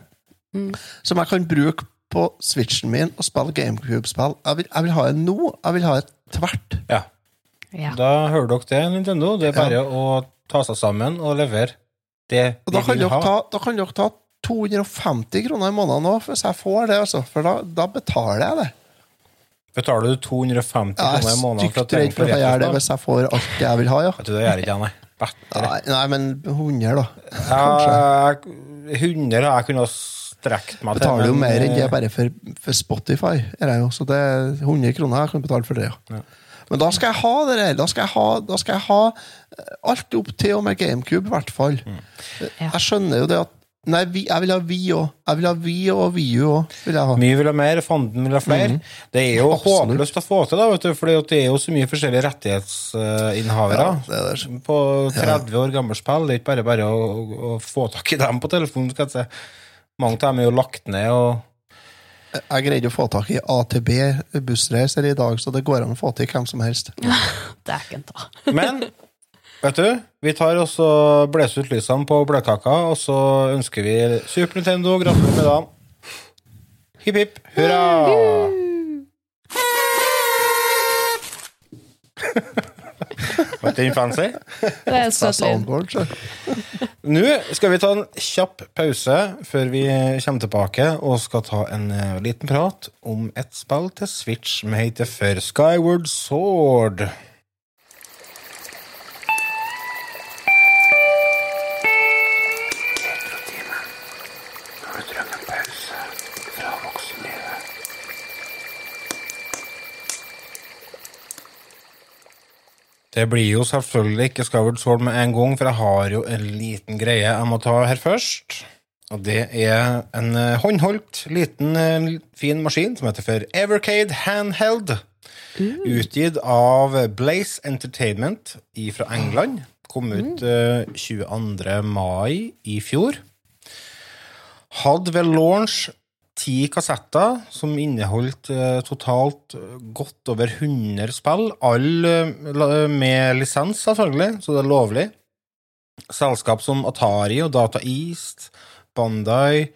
Som jeg kan bruke på Switchen min og spille GameCube-spill. Jeg, jeg vil ha det nå. Jeg vil ha det tvert. Ja. Ja. Da hører dere det, Nintendo. Det er bare å ta seg sammen og levere det Og da vi kan, vil ha. ta, da kan dere ta 250 kroner i måneden òg, hvis jeg får det. Altså. For da, da betaler jeg det. Betaler du 250 kroner i måneden for stygt at for at jeg gjør det hvis jeg får alt jeg vil ha. ja. Vet du, det gjør ikke jeg, nei. Bedre. Nei, nei men 100, da. Ja, 100 har jeg kunnet strekt meg til. Betaler jo mer enn det eh, bare for, for Spotify. Er det jo. Så det er 100 kroner jeg kan betale for det. Ja. Men da skal jeg ha det der. Da skal jeg ha, da skal jeg ha alt opp til og med GameCube, i hvert fall. Mm. Ja. Jeg skjønner jo det at Nei, vi, jeg vil ha Vi òg. Jeg vil ha Vi og VU òg. Vil jeg ha. Mye vil ha mer, fanden vil ha flere. Det er jo. Absolutt. håpløst å få til, da, vet du, for det er jo så mye forskjellige rettighetsinnehavere. Ja. På 30 år gammelt spill. Det er ikke bare bare å, å, å få tak i dem på telefonen. skal jeg si. Mange av dem er jo lagt ned, og Jeg greide å få tak i AtB bussreiser i dag, så det går an å få til hvem som helst. Dæken ta. Men vet du, vi tar og så blåser ut lysene på bløtkaka, og så ønsker vi Super Nintendo gratulerer med dagen. Hipp hipp hurra! Var ikke den fancy? Det er søt lyd. Nå skal vi ta en kjapp pause før vi kommer tilbake og skal ta en eh, liten prat om et spill til Switch som heter for Skyward Sword. Det blir jo selvfølgelig ikke Sword med en gang, for jeg har jo en liten greie jeg må ta her først. Og det er en eh, håndholdt, liten, eh, fin maskin som heter for Evercade Handheld. Utgitt av Blaze Entertainment fra England. Kom ut mm. 22. mai i fjor. Hadde ved launch ti kassetter som inneholdt eh, totalt eh, godt over 100 spill. Alle eh, med lisens, selvfølgelig, så det er lovlig. Selskap som Atari og Data East, Bandai,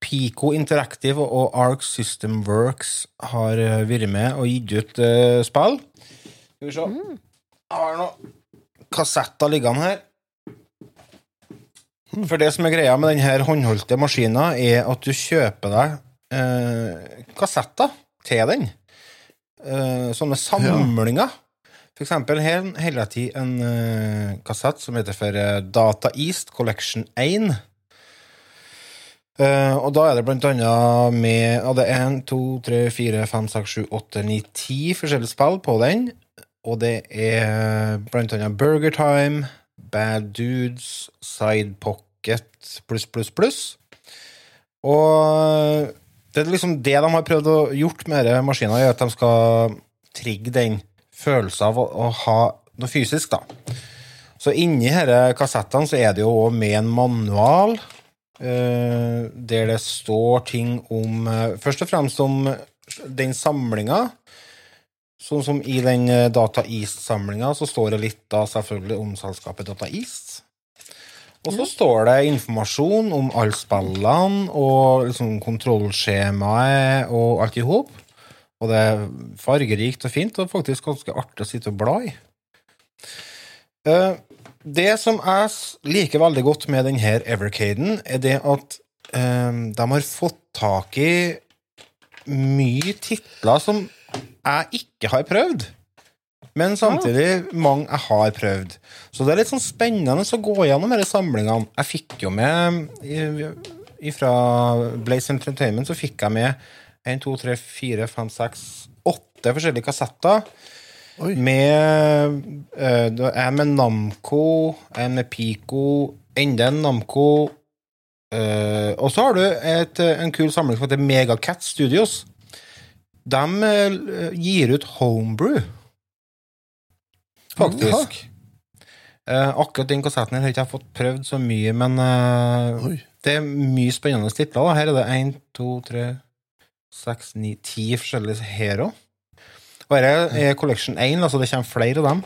Pico Interactive og Arc System Works har vært med og gitt ut spill. Skal vi se. Jeg har noen kassetter liggende her. For det som er greia med denne håndholdte maskina, er at du kjøper deg eh, kassetter til den. Eh, sånne samlinger. For eksempel her holder jeg til en eh, kassett som heter for eh, Data East Collection 1. Uh, og da er det blant annet med ja, Det er 1, 2, 3, 4, 5, 6, 7, 8, 9, 10 forskjellige spill på den. Og det er blant annet Burger Time, Bad Dudes, Side Pocket pluss, pluss, pluss. Og det er liksom det de har prøvd å gjort med denne maskina, er at de skal trigge den følelsen av å, å ha noe fysisk, da. Så inni disse kassettene så er det jo òg med en manual, eh, der det står ting om eh, Først og fremst om den samlinga. Sånn som i den eh, Data East-samlinga så står det litt da selvfølgelig om selskapet Data East. Og så står det informasjon om alle spillene og liksom kontrollskjemaet og alt i hop. Og det er fargerikt og fint, og faktisk ganske artig å sitte og bla i. Eh, Det som jeg liker veldig godt med denne Evercaden, er det at eh, de har fått tak i mye titler som jeg ikke har prøvd. Men samtidig mange jeg har prøvd. Så det er litt sånn spennende å gå gjennom disse samlingene. Jeg fikk jo med Fra Blaze Entertainment så fikk jeg med 1, 2, 3, 4, 5, 6, 8 forskjellige kassetter. Oi. Med jeg er En med Namco, en med Pico, enda en Namco. Uh, og så har du et, eh, en kul samling som heter Megacat Studios. De uh, gir ut Homebrew, faktisk. Uh, akkurat den kassetten her har ikke fått prøvd så mye, men uh, det er mye spennende titler. Da. Her er det 1, 2, 3, 6, 9, 10 forskjellige her òg. Og her er Collection 1, altså det kommer flere av dem.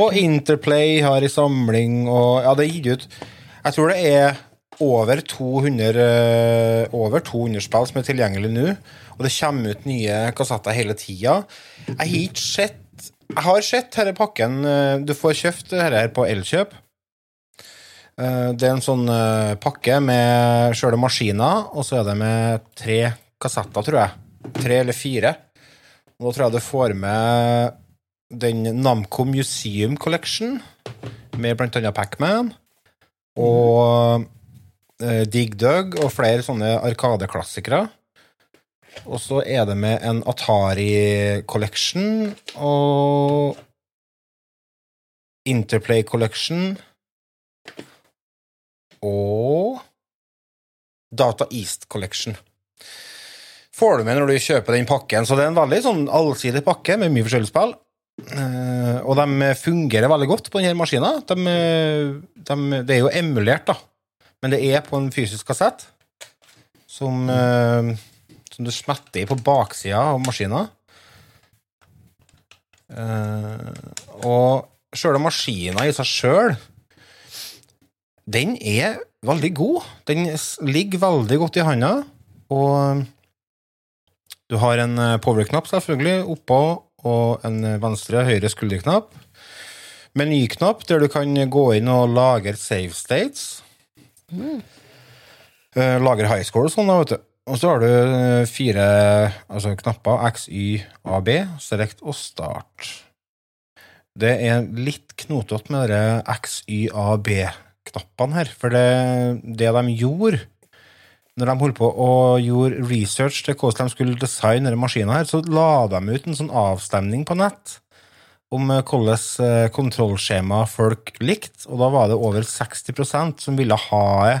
Og. Interplay har i samling, og ja, det er gitt ut Jeg tror det er over 200, eh, over 200 spill som er tilgjengelig nå, og det kommer ut nye kassetter hele tida. Jeg har ikke sett Jeg har sett denne pakken eh, Du får kjøpt dette her på Elkjøp. Eh, Det er en sånn eh, pakke med sjøle maskiner, og så er det med tre kassetter, tror jeg. Tre eller fire. Og da tror jeg du får med den Namco Museum Collection, med blant annet Pac-Man, og Dig Dug, og flere sånne arkadeklassikere. Og så er det med en Atari Collection og Interplay Collection og Data East Collection. Får du med når du kjøper den pakken, så det er en veldig sånn allsidig pakke med mye forskjellige spill. Eh, og de fungerer veldig godt på denne maskina. De, de, det er jo emulert, da, men det er på en fysisk kassett som eh, som du smetter i på baksida av maskina. Eh, og sjøle maskina i seg sjøl, den er veldig god. Den ligger veldig godt i handa, og du har en eh, power-knapp selvfølgelig oppå, og en venstre venstre-høyre skulderknapp. Menyknapp der du kan gå inn og lagre save states. Eh, Lagre high score og sånn, da, vet du. Og så har du eh, fire altså knapper. X, Y, A, B, select og start. Det er litt knotete med de X, Y, A, B-knappene her. For det, det de gjorde når de holdt på og gjorde research til hvordan de skulle designe denne maskinen, her, så la de ut en sånn avstemning på nett om eh, hvordan eh, kontrollskjema folk likte, og da var det over 60% som ville ha det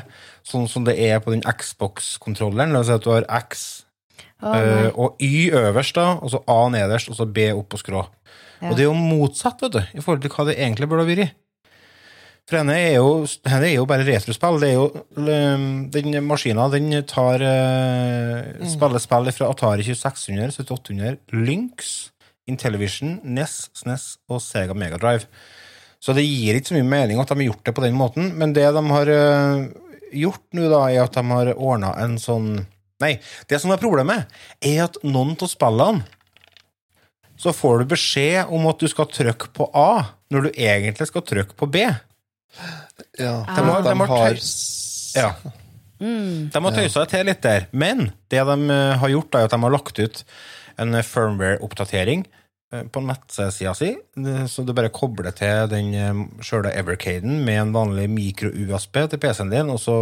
sånn som det er på den Xbox-kontrolleren. La oss si at du har X oh, eh, og Y øverst, da, og så A nederst, og så B opp på skrå. Ja. Og det er jo motsatt, vet du, i forhold til hva det egentlig burde ha vært. For henne er jo, henne er jo bare retrospill. Det er jo, um, den maskina den tar uh, spiller spill fra Atari 2600, 7800, Lynx, Intellivision, NES, SNES og Sega Megadrive. Så det gir ikke så mye mening at de har gjort det på den måten, men det de har uh, gjort nå, da, er at de har ordna en sånn Nei, det som er problemet, er at noen av spillene så får du beskjed om at du skal trykke på A, når du egentlig skal trykke på B. Ja, De har- de de har har tøy- Ja. De har tøysa det til litt der, men det de eh, har gjort, er at de har lagt ut en firmware-oppdatering på nettsida si, eh, så du bare kobler til den eh, sjøle Evercaden med en vanlig mikro-USB til PC-en din, og så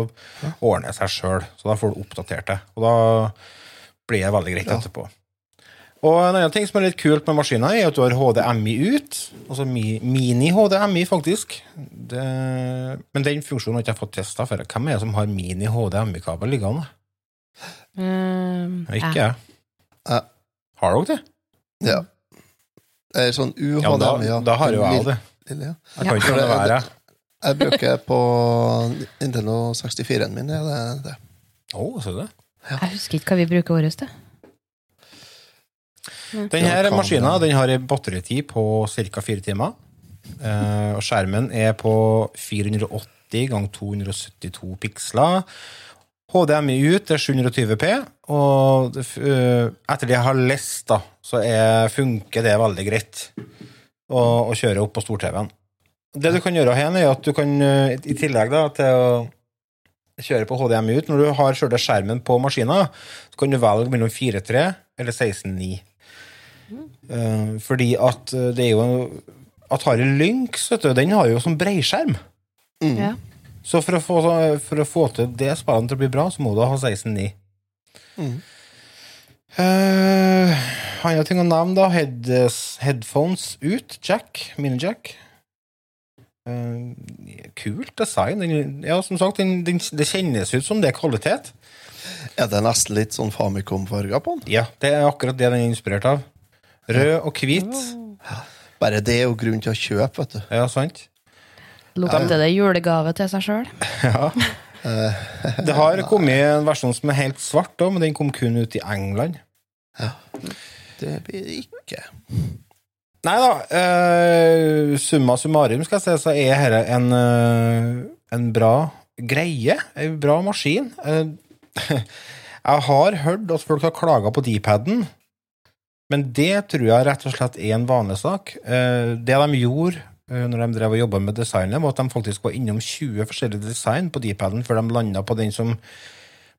ordner det seg sjøl. Så da får du oppdatert det. Og da blir det veldig greit etterpå. Og en annen ting som er litt kult med maskiner, er at du har HDMI ut. Altså mini-HDMI, faktisk. Det, men den funksjonen har jeg ikke fått testa før. Hvem er det som har mini-HDMI-kabel liggende? Um, Ikke jeg. Ja. Har dere det? Ja. Det er sånn Ja, da, UHDMI. da har jo jeg det. Lille, ja. Jeg kan ikke la det være. Jeg bruker på Nintendo 64-en min. Ja, det, det. Oh, ser du det? Jeg husker ikke hva vi bruker vår til. Den Denne Ja, maskinen den har en batteritid på ca. fire timer. Eh, og skjermen er på 480 ganger 272 piksler. HDMI ut er 720P, og det, eh, etter det jeg har lest, da, så er, funker det veldig greit å, å kjøre opp på stor-TV-en. Det du kan gjøre her, er at du kan, eh, i tillegg da, til å kjøre på HDMI ut, når du har selve skjermen på maskinen, så kan du velge mellom 4.3 eller 16.9. Eh, fordi at det er jo Atari Lynx, vet du, den har jo sånn breiskjerm. Mm. Ja. Så for å, få, for å få til det spillet til å bli bra, så må du ha 16.9. Mm. Uh, andre ting å nevne, da. Head, headphones ut. Jack. Mini-jack. Eh, kult design. Den, ja, som sagt, den, den, det kjennes ut som det er kvalitet. Ja, det er nesten litt sånn Famicom-farger på den? Ja, det er akkurat det den er inspirert av. Rød og hvit. Bare det er jo grunn til å kjøpe, vet du. Ja, sant? Lukter det julegave til seg sjøl? Ja. Det har kommet en versjon som er helt svart, da, men den kom kun ut i England. Ja. Det blir det ikke. Nei da, Uh, summa summarum skal jeg si, så er dette en, uh, en bra greie. En bra maskin. Uh, jeg har hørt at folk har klaga på D-paden, men det tror jeg rett og slett er en vanlig sak. Eh, det de gjorde eh, når de drev og jobba med designet, var at de faktisk var innom 20 forskjellige design på D-paden før de landa på den som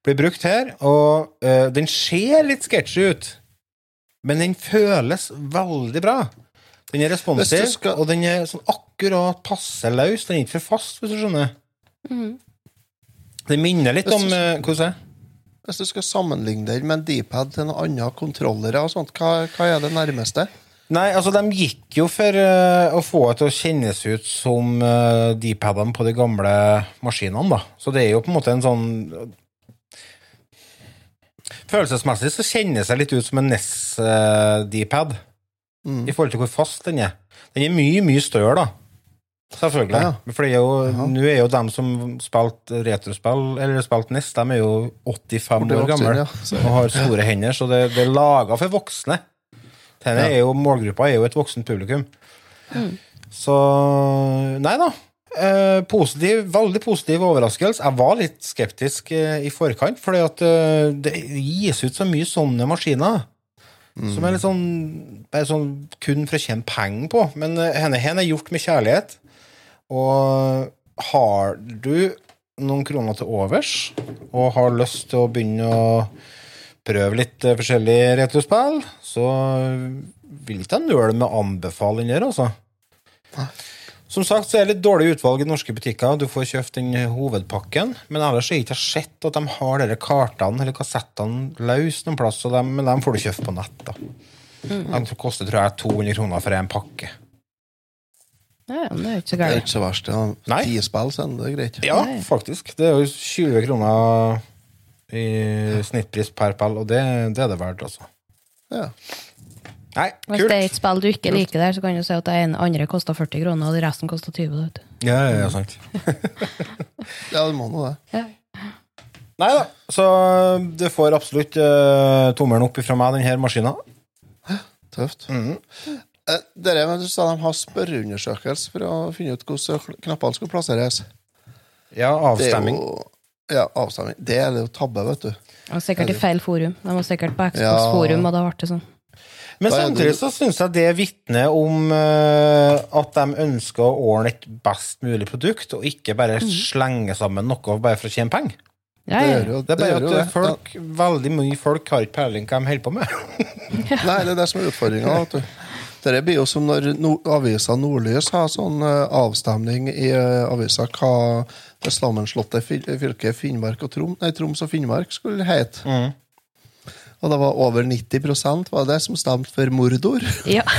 blir brukt her. Og uh, den ser litt sketsjy ut, men den føles veldig bra. Den er responsiv, skal- og den er sånn akkurat passe løs. Den er ikke for fast, hvis du skjønner. Den minner litt om uh, eh, Hvordan er det? Hvis du skal sammenligne den med en D-pad til noen andre kontrollere, og sånt, hva, hva er det nærmeste? Nei, altså, de gikk jo for uh, å få det til å kjennes ut som uh, D-padene på de gamle maskinene, da. Så det er jo på en måte en sånn Følelsesmessig så kjennes det litt ut som en NES-D-pad, Mm. i forhold til hvor fast den er. Den er mye, mye større, da. Selvfølgelig. Ja. For det er nå er jo dem som spilte retrospill, eller spilte NES, de er jo 85 år gamle ja. Og har store hender, så det, det er laga for voksne. Denne er jo, målgruppa er jo et voksent publikum. Så Nei da. Eh, positiv, veldig positiv overraskelse. Jeg var litt skeptisk eh, i forkant, fordi at eh, det gis ut så mye sånne maskiner. Som er litt sånn, bare sånn kun for å tjene penger på. Men eh, henne, henne er gjort med kjærlighet. Og har du noen kroner til overs, og har lyst til å begynne å prøve litt eh, forskjellige retrospill, så vil ikke jeg nøle med der, altså. Som sagt så er det litt dårlig utvalg i norske butikker. Du får kjøpt den hovedpakken, men ellers har jeg ikke sett at de har dere kartene eller kassettene løs noen plass, så dem- men dem får du kjøpt på nett. da. De koster tror jeg 200 kroner for en pakke. Ja, ja, men det er ikke så Det er ikke så verst. Ja. Ti spill, så er det greit. Ja, faktisk. Det er jo 20 kroner i snittpris per pall, og det, det er det verdt, altså. Ja. Nei, Hvis det er et spill du ikke liker der, så kan du si at den andre koster 40 kroner, og resten koster 20. Vet du. Ja, ja, ja, sant. ja, det må nå det. Ja. Nei da, så du får absolutt uh, tommelen opp fra meg, denne maskina. Tøft. Eh, Dere men du sa de har spørreundersøkelse for å finne ut hvordan knappene skal plasseres. Ja, avstemming. Det er jo Ja, avstemning. Det er jo tabbe, vet du. Og sikkert i feil forum. De var sikkert på Xbox Ja. forum, og da ble det sånn. Men samtidig så syns jeg det vitner om eh, at de ønsker å ordne et best mulig produkt, og ikke bare slenge sammen noe bare for å tjene penger. Ja, Det ja. gjør jo Det er bare gjør at folk, ja. veldig mye folk har ikke peiling hva de holder på med. Ja. Nei, det er det som er utfordringa. Dette blir jo som når no avisa Nordlys har sånn eh, avstemning i eh, avisa hva det sammenslåtte fylket Finnmark og Trom, nei, Troms og Finnmark skulle hete. Mm. Og det var over 90% var det som stemte for Mordor. ja.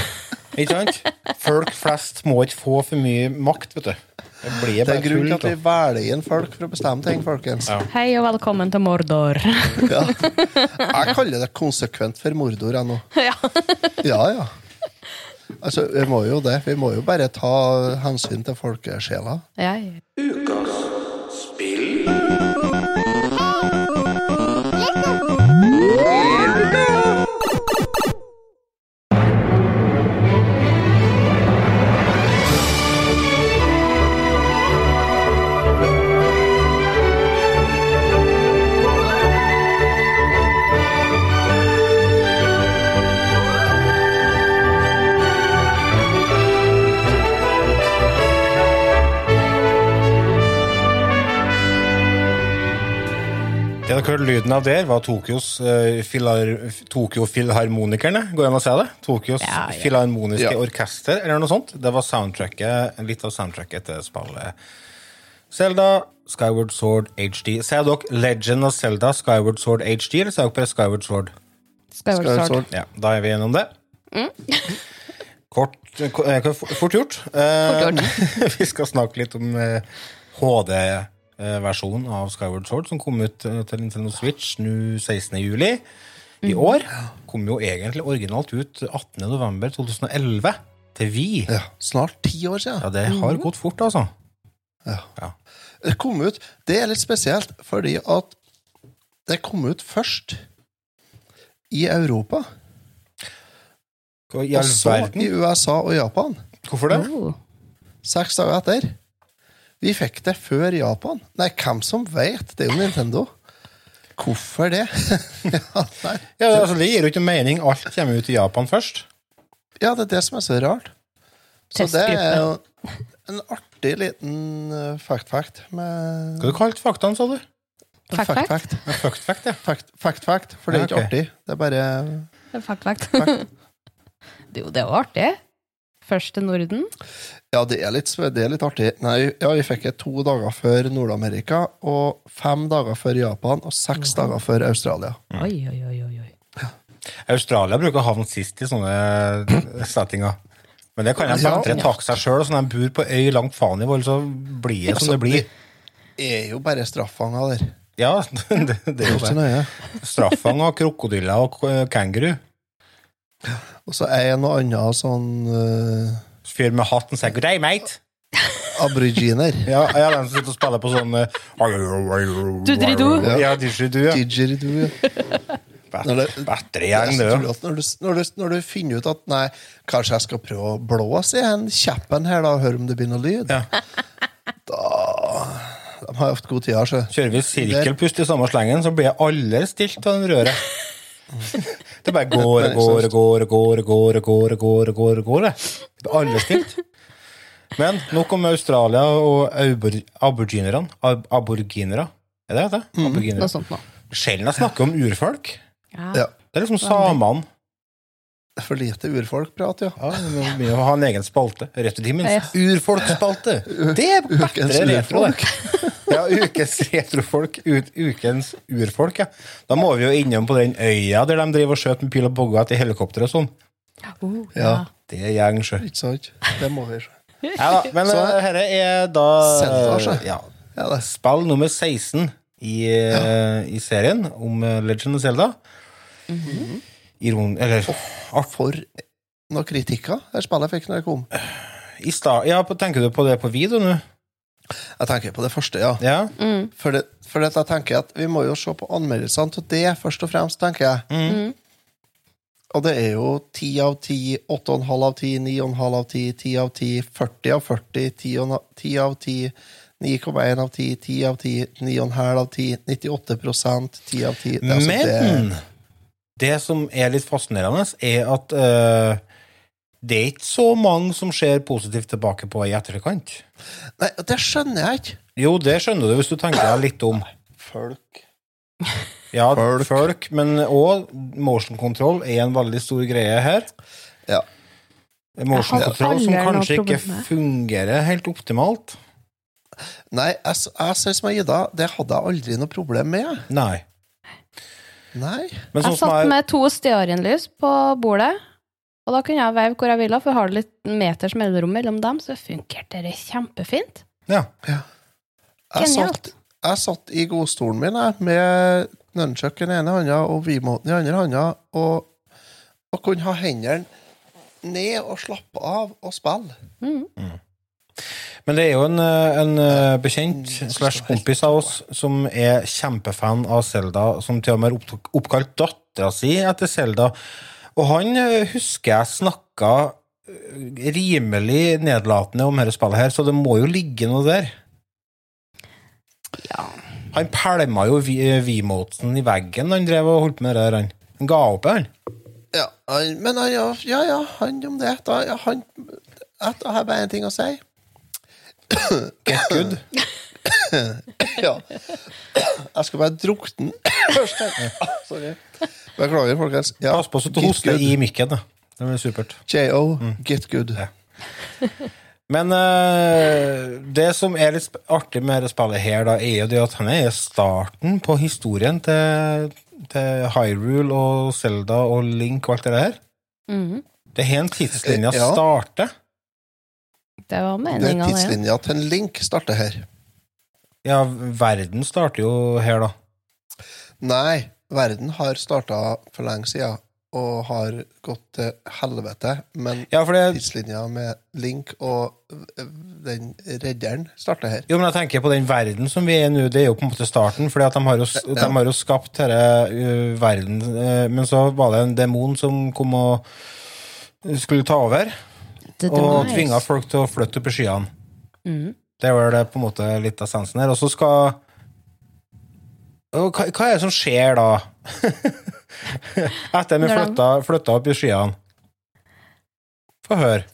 Ikke sant? Folk flest må ikke få for mye makt, vet du. Det blir Det er grunnen til at vi velger inn folk for å bestemme ting, folkens. Ja. Hei og velkommen til Mordor. Ja. Jeg kaller det konsekvent for mordor, ennå. ja. Ja, ja. Altså, vi må jo det. Vi må jo bare ta hensyn til folkesjela. Ja, ja. Dere hørte lyden av der, var Tokyos uh, filar, Tokyo Filharmonikerne. Går det an å si det? Tokyos Ja, ja. Filharmoniske Ja. Orkester, eller noe sånt. Det var soundtracket, litt av soundtracket til spillet Zelda, Skyward Sword HD. Sier dere Legend of Zelda, Skyward Sword HD, eller sier dere bare Skyward Sword? Skyward Skyward Sword. Sword. Ja, da er vi gjennom det. Kort, eh, ko- eh, fort fort gjort. Eh, vi skal snakke litt om eh, HD-versjonen av Skyward Sword, som kom ut eh, til Nintendo Switch nå 16. juli i år. Kom jo egentlig originalt ut 18. november 2011 til vi. Ja, snart ti år siden. Ja, det har gått fort, altså. Ja. Ja. Det kom ut Det er litt spesielt, fordi at det kom ut først i Europa. I Og så i? USA og Japan. Hvorfor det? Oh. Seks dager etter. Vi fikk det før Japan. Nei, hvem som vet? Det er jo Nintendo. Hvorfor det? ja, nei. Ja, altså, det gir jo ikke mening. Alt kommer ut i Japan først. ja, det er det som er så rart. Så det er jo en artig liten uh, fact-fact med Hva du kalte faktaene, sa du? Fact, fact? Fact-fact. Fact-fact, ja. Fact-fact, for det er ikke artig. Det er bare Fakt, fakt. det, er jo artig. Først til Norden. Ja, det er litt, det er litt artig. Nei, ja, vi fikk det to dager før Nord-Amerika, og fem dager før Japan, og seks dager før Australia. Oi, oi, oi, oi. Ja. Australia bruker å havne sist i sånne settinger. Men det kan de Ja. bedre takke seg sjøl. Sånn de bor på øy langt faen i vold, så blir det som det blir. Det er jo bare straffanger der. Ja, det, det er jo det. Straffanger, krokodiller og kenguru. Og så er en og annen sånn uh, Fyr med hatten sier 'good day, mate'. aboriginer. Ja, ja, den som sitter og spiller på sånn eh, Dudridu. Ja, didgeridoo. Ja. Didgeridoo. Når jo. at når, du, når, du, når du finner ut at nei, kanskje jeg skal prøve å blåse i en kjeppen her da, og høre om det blir noe lyd Ja. De har hatt god tid her, så. Kjører vi sirkelpust i samme slengen, så blir alle stilt av den røret. Det bare går, går, går, går, går, går, går, går, går, det. Det blir alle stilt. Men nok om Australia og aborginerne. Aborginere, Er det det? Noe sånt noe. Sjelden jeg snakker om urfolk. Ja. Ja. Det er liksom samene. For lite urfolkprat, ja. Ja, vi må begynne å ha en egen spalte. Retrotimens Ja. urfolksspalte. Det er Ukens bedre retro, det. Ja, ukens retrofolk. Ut, ukens urfolk, ja. Da må vi jo innom på den øya der de driver og skjøter med pil og bogge etter helikopter og sånn. Uh, Ja. Det er gjeng, sjø. Ikke sant? Det må vi se. Ja da, men Så- uh, dette er da Zelda, ja, Ja, spill nummer 16 i, uh, i serien om uh, Legend of Zelda. Iron... Eller For noen kritikker det spillet fikk når det kom. i sta- Ja, tenker du på det på video nå? Jeg tenker på det første, ja. Ja? Mm. For, det, for det, jeg tenker at vi må jo se på anmeldelsene til det, først og fremst, tenker jeg. Mm. Og det er jo 10 av 10, 8,5 av 10, 9,5 av 10, 10 av 10, 40 av 40, 10 av 10 av 10, 9,1 av 10, 10 av 10, 9,5 av 10, 98 10 av 10 det er altså Men det, det som er litt fascinerende, er at uh, det er ikke så mange som ser positivt tilbake på i etterkant. Nei, det skjønner jeg ikke. Jo, det skjønner du hvis du tenker deg litt om. Folk Ja, Folk. folk, men òg motion control er en veldig stor greie her. Ja. Motion control som kanskje ikke fungerer helt optimalt. Nei, jeg, jeg som Ida, det hadde jeg aldri noe problem med. Nei. Nei. Men Jeg sånn jeg satt med to stearinlys på bordet, og da kunne jeg veive hvor jeg ville, for jeg har litt meters mellomrom mellom dem, så funkerte det kjempefint. ja. Jeg satt, jeg satt i godstolen min jeg, med nunchuck i den ene hånda og vimoten i den andre hånda, og, og kunne ha hendene ned og slappe av og spille. Men det er jo en, eh, en eh, bekjent slash kompis av oss som er kjempefan av Selda, som til og med har oppkalt dattera si etter Selda. Og han eh, husker jeg snakka rimelig nedlatende om dette spillet her, så det må jo ligge noe der. Ja. Han pælma jo Vi- Vimotesen i veggen da han drev og holdt på med det der. Han, han ga opp, han. Ja, men han, ja, ja, ja, han om det. Da, ja, han, jeg har bare én ting å si. Get good. Ja. Jeg skal bare drukne den først. her. Sorry. Beklager, folkens. Ja, Pass på så du hoster i mikken. da. Det blir supert. J.O. Get good. Ja. Men uh, det som er litt artig med dette spillet her, da, er jo det at han er starten på historien til, til Hyrule og Zelda og Link og alt det der. Mhm. Det er her en tidslinja Ja. starter. Det var Det er tidslinja til en link starter her. Ja, verden starter jo her, da. Nei, verden har starta for lenge siden og har gått til helvete. Men Ja, for det, tidslinja med Link og den redderen starter her. jo, men jeg tenker på den verden som vi er i nå, det er jo på en måte starten. For de, har jo s- de har jo skapt denne verden, eh, men så var det en demon som kom og skulle ta over. Og tvinga folk til å flytte opp i skyene. Mm. Det er vel det på en måte litt av essensen her. Og så skal Og hva, hva er det som skjer da? Etter vi de- flytta, flytta opp i skyene? Få høre.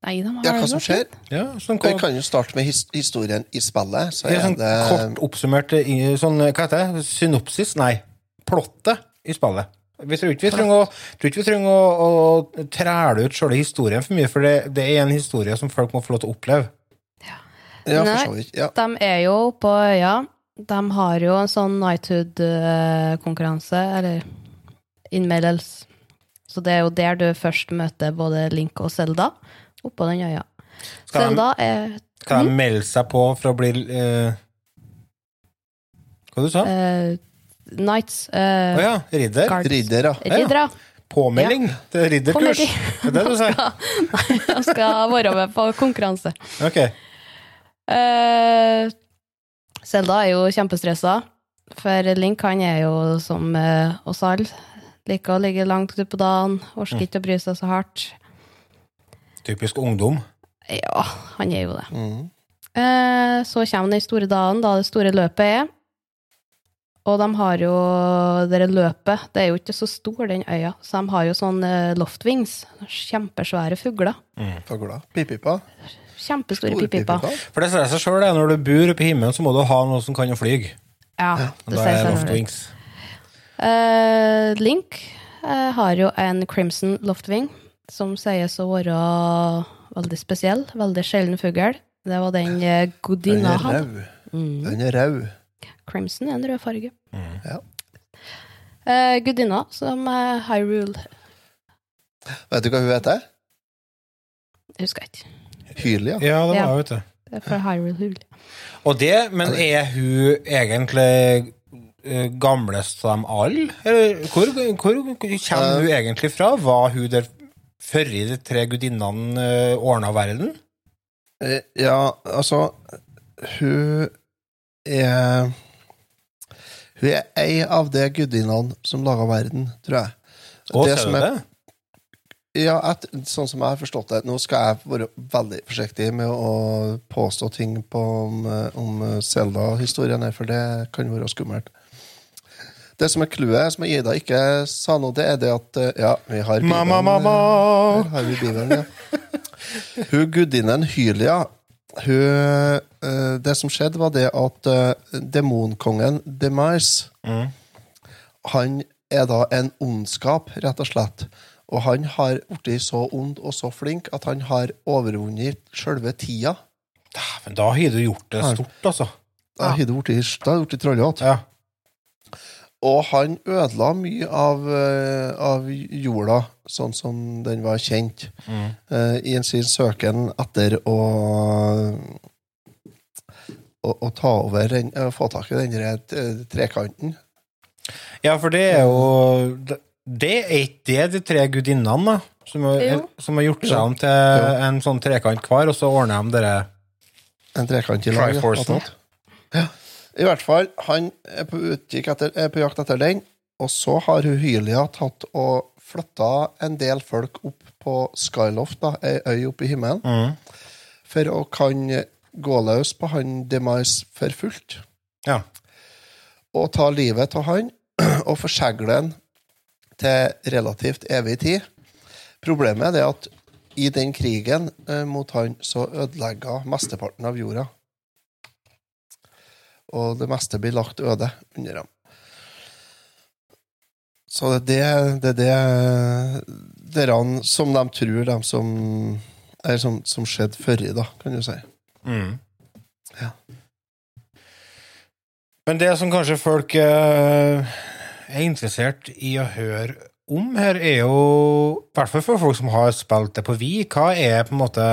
Nei, de har Ja, hva som skjer? Ja, sånn, Vi kan jo starte med his historien i spillet. Så ja, er sånn det kort oppsummert sånn, hva heter det? Synopsis? Nei, plottet i spillet. Vi tror ikke vi trenger å, tror ikke vi trenger å, å træle ut sjøle historien for mye, for det, det er en historie som folk må få lov til å oppleve. Ja, Ja, Nei. Ja. De er jo på øya. De har jo en sånn Nighthood-konkurranse, eller innmeldelse. Så det er jo der du først møter både Link og Selda, oppå den øya. Skal de, er skal de melde seg på for å bli uh, Hva du sa du? Eh, Å uh, oh, ja, ridder? Guards. Ridder, ja. Ja. Riddere. påmelding til ridderkurs. Det er det du sier? Jeg skal være med på konkurranse. Ok. Zelda er jo kjempestressa, for Link han er jo som uh, oss alle. Liker å ligge langt ute på dagen, orker ikke å bry seg så hardt. Typisk ungdom. Ja, han er jo det. Mm. Uh, så kommer den store dagen, da det store løpet er. Og de har jo det løpet Det er jo ikke så stor, den øya, så de har jo sånn loftvings. loftwings. Kjempesvære fugler. Fugler. Pipiper. Kjempestore Store pipiper. For det sier seg sjøl, når du bor oppe i himmelen, så må du ha noe som kan å fly. Ja, det sier er seg selv. Loftwings. Eh, Link eh, har jo en Crimson Loftwing, som sies å være veldig spesiell. Veldig sjelden fugl. Det var den eh, Den er rød. Mm. Den er rød. Crimson er en rød farge. Ja. Uh, gudinna som er Hyrule Vet du hva hun heter? Jeg husker ikke. Hylia. Ja, det Ja. var vet du. Det er fra Hyrule Hule. Og det, men er hun egentlig eh, gamlest av dem alle? Eller hvor, hvor kommer hun egentlig fra? Var hun der før de tre gudinnene ordna verden? Eh, Ja, altså Hun er Hun er ei av de gudinnene som laga verden, tror jeg. Å, Det ser som du det? Ja, et, sånn som jeg har forstått det Nå skal jeg være veldig forsiktig med å påstå ting på, om, om Zelda-historien, for det kan være skummelt. Det som er clouet, som Ida ikke sa noe, det er det at Ja, vi har Bibelen. Mamma, mamma! Har vi Bibelen, ja. Hun gudinnen Hylia hun, eh, Det som skjedde, var det at eh, demonkongen Demise Mm. Han er da en ondskap, rett og slett. Og han har blitt så ond og så flink at han har overvunnet sjølve tida. Men da har du gjort det stort, altså. Da har du blitt trollete. Ja. Og han ødela mye av, eh, av jorda, sånn som den var kjent, Mm. uh, i en sin søken etter å å, å ta over den, å få tak i den eh, trekanten. ja, for det er jo Det det er ikke det de tre gudinnene, da, som har, som har gjort seg om til Jo. en sånn trekant hver, og så ordner de dere En trekant i lag. Ja. I hvert fall, han er på, etter, er på jakt etter den, og så har hun Hylia tatt og flytta en del folk opp på Skyloft, da, ei øy oppe i himmelen, Mm. for å kan gå løs på han Demise for fullt. Ja. Og ta livet av han, og forsegle han til relativt evig tid. Problemet er det at i den krigen eh, mot han, så ødelegga mesteparten av jorda. Og det meste blir lagt øde under dem. Så det er det, det, er det som de tror, de som som, som skjedde før, da, kan du si. Mm. Ja. Men det som kanskje folk eh, er interessert i å høre om her, er jo I hvert fall for folk som har spilt det på Vi, hva er på en måte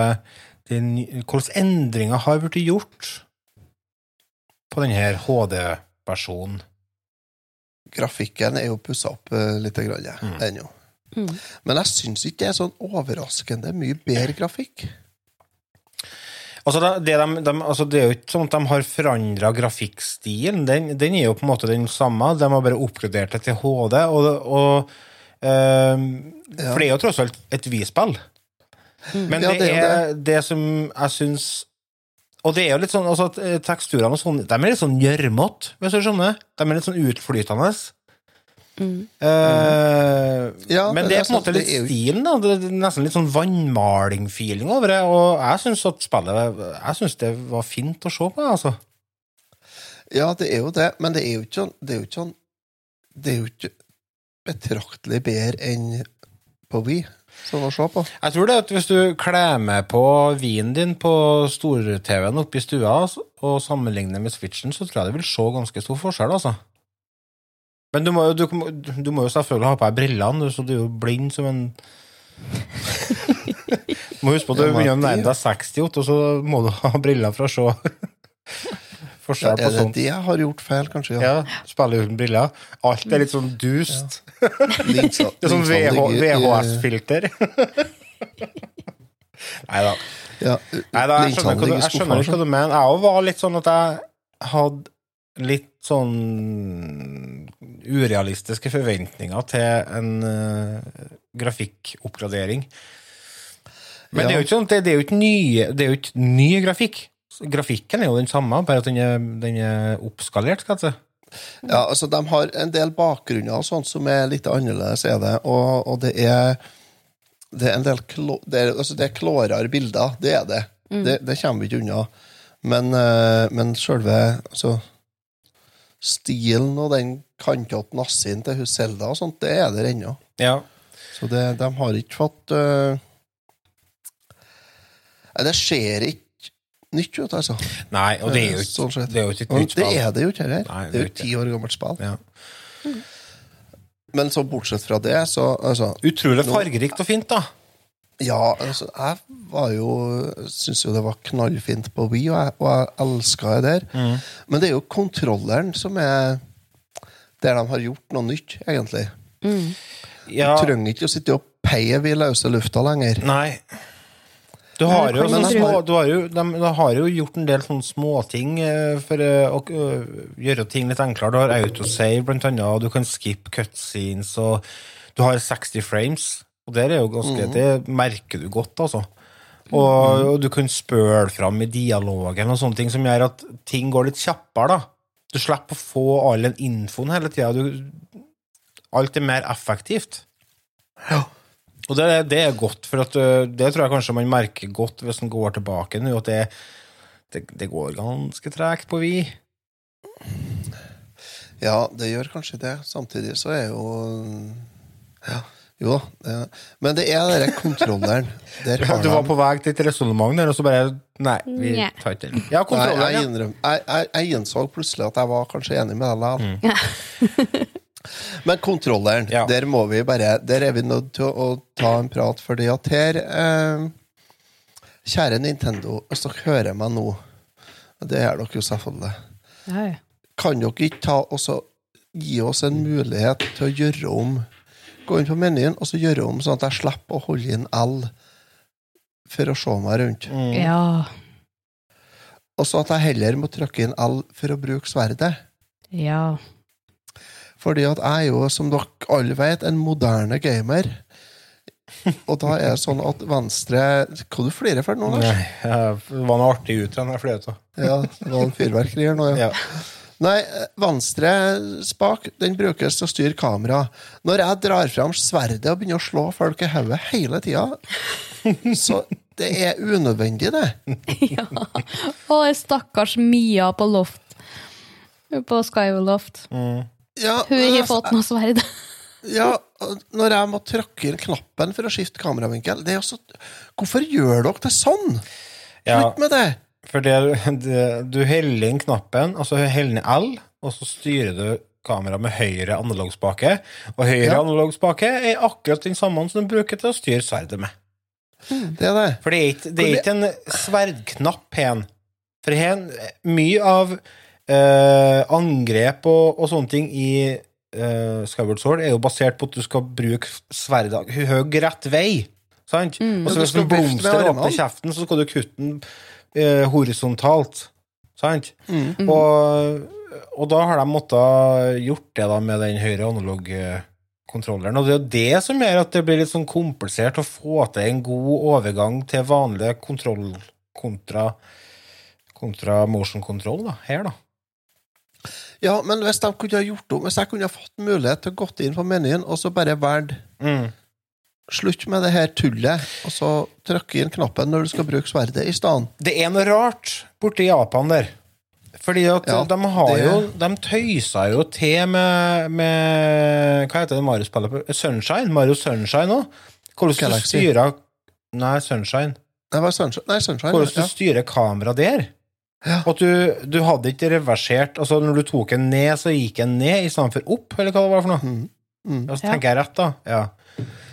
Hvilke endringer har blitt gjort på denne HD-versjonen? Grafikken er jo pussa opp uh, litt grann, ja, Mm. ennå. Mm. Men jeg syns ikke det er sånn overraskende mye bedre grafikk. Altså, det, det, de, de, altså, det er jo ikke sånn at de har forandra grafikkstilen. Den, den er jo på en måte den samme, de har bare oppgradert det til HD. Og, og eh, For det er jo tross alt et Wii-spill. Men Ja, det, er er det som jeg syns Og det er jo litt sånn altså, eh, teksturene og sånn, de er litt sånn gjørmete, hvis du skjønner. De er litt sånn utflytende. Mm. Uh, Ja, men det er på en altså, måte litt det er stilen. da Det er nesten litt sånn vannmaling-feeling over det. Og jeg syns at spillet Jeg synes det var fint å se på. altså Ja, det er jo det, men det er jo ikke sånn Det er jo ikke, sånn, det er jo ikke betraktelig bedre enn på Wii, sånn å se på. Jeg tror det at hvis du kler med på vinen din på stor-TV-en oppe i stua og sammenligner med Switchen, så tror jeg det vil se ganske stor forskjell, altså. Men du må, jo- du, du må jo selvfølgelig ha på deg brillene, så du er jo blind som en Du må huske på at du begynner å nærme deg 60, og så må du ha briller for å se Forskjell på Er det det jeg har gjort feil, kanskje? Ja, spiller uten briller. Alt er litt sånn dust. Linsa- Det er sånn VH, VHS-filter. Nei da. Ja, Nei, jeg skjønner, hva du, jeg skjønner ikke hva du mener. Jeg òg var litt sånn at jeg hadde litt sånn urealistiske forventninger til en uh, grafikkoppgradering. Men det er jo ikke sånn, det, det er jo ikke nye, det er jo ikke ny grafikk. Grafikken er jo den samme, bare at den er, den er oppskalert. skal jeg si. Ja, altså De har en del bakgrunner og sånt som er litt annerledes, er det. Og, og det er det er en del klå, det er, altså det er klårere bilder, det er det. Det, det kommer vi ikke unna. Men, eh, men selve altså, stilen og den kantete nassien til Selda og sånt, det er der ennå. Ja. Så det, de har ikke fått uh, det skjer ikke nytt ut, altså. Nei, og det er jo Sånn ikke, sånn det er jo ikke et nytt spill. det er det jo ikke heller. Nei, det er jo ti år gammelt spill. Ja. Men så bortsett fra det, så altså, Utrolig fargerikt og fint, da. Ja, altså, jeg var jo Syns jo det var knallfint på Wii, og jeg, og jeg elska det der. Mm. Men det er jo kontrolleren som er der de har gjort noe nytt, egentlig. Ja, Du trenger ikke å sitte og peie i løse lufta lenger. Nei. Du har jo, Men små, du har jo, de, de har jo gjort en del sånne småting eh, for eh, å gjøre ting litt enklere. Du har autosave, blant annet, og du kan skip cutscenes, og du har 60 frames. Og der er jo ganske, Det merker du godt, altså. Og, og du kan spøle fram i dialogen og sånne ting som gjør at ting går litt kjappere, da. Du slipper å få all den infoen hele tida. Alt er mer effektivt. Og det, det er godt, for at, det tror jeg kanskje man merker godt hvis man går tilbake nå, at det, det, det går ganske tregt på vi. Ja, det gjør kanskje det. Samtidig så er jo ja, Jo da. Ja. Men det er den kontrolleren. Der har Du var på vei til et resonnement der, og så bare Nei, vi tar ikke den. Ja, Nei, kontrolleren, jeg, jeg, jeg, jeg innså plutselig at jeg var kanskje enig med deg likevel. Men kontrolleren, Ja. der må vi bare Der er vi nødt til å, å ta en prat, fordi at her eh, Kjære Nintendo, hvis dere hører meg nå, det gjør dere jo selvfølgelig, Nei. ja. kan dere ikke ta og så gi oss en mulighet til å gjøre om Gå inn på menyen og så gjøre om sånn at jeg slipper å holde inn L for å se meg rundt. Mm. ja. Og så at jeg heller må trykke inn L for å bruke sverdet. Ja. Fordi at jeg er jo, som dere alle vet, en moderne gamer. Og da er det sånn at venstre Hva du flirer for nå, Lars? Det var noe artig utrenn jeg fløy av. Ja, det var en fyrverkeri her nå, ja. Ja. Nei, venstre spak den brukes til å styre kamera. Når jeg drar fram sverdet og begynner å slå folk i hodet hele tida, så det er unødvendig, det. ja. Å, stakkars Mia på Loft. På Skyloft. Ja, Hun har ikke altså, fått noe sverd. Ja, når jeg må trykke inn knappen for å skifte kameravinkel det er også. Hvorfor gjør dere det sånn? Ja, Slutt med det! for det, det, du heller inn knappen, altså heller inn L, og så styrer du kameraet med høyre analogspake. Og høyre Ja. analogspake er akkurat den samme som du bruker til å styre sverdet med. Det er det. For det er ikke, det er ikke en sverdknapp hen. For hen, mye av eh, angrep og, og sånne ting i eh, Skyward Sword er jo basert på at du skal bruke sverdet høy rett vei. Sant? Og så hvis du en blomster åpner armene. kjeften, så skal du kutte den eh, horisontalt. Sant? Mm. Og, og da har de måttet gjort det da med den høyre analog-kontrolleren. Og det er jo det som gjør at det blir litt sånn komplisert å få til en god overgang til vanlig kontroll kontra, kontra motion control da, her, da. Ja, men hvis de kunne ha gjort om Hvis jeg kunne ha fått mulighet til å gått inn på menyen og så bare valgt Mm. Slutt med det her tullet, og så trykke inn knappen når du skal bruke sverdet i stedet. Det er noe rart borti Japan der. Fordi at Ja, de har det- jo De tøysa jo til med, med Hva heter det Mario-spillet? på- Sunshine? Mario Sunshine òg? Hvordan du styrer Nei, Sunshine. Det var Sunshine. Nei, Sunshine. Hvordan du Ja. styrer kameraet der. Ja. At du, du hadde ikke reversert Altså Når du tok en ned, så gikk den ned i stedet for opp, eller hva det var for noe? Mm. Mm. Ja, så Ja. tenker jeg rett, da. Ja.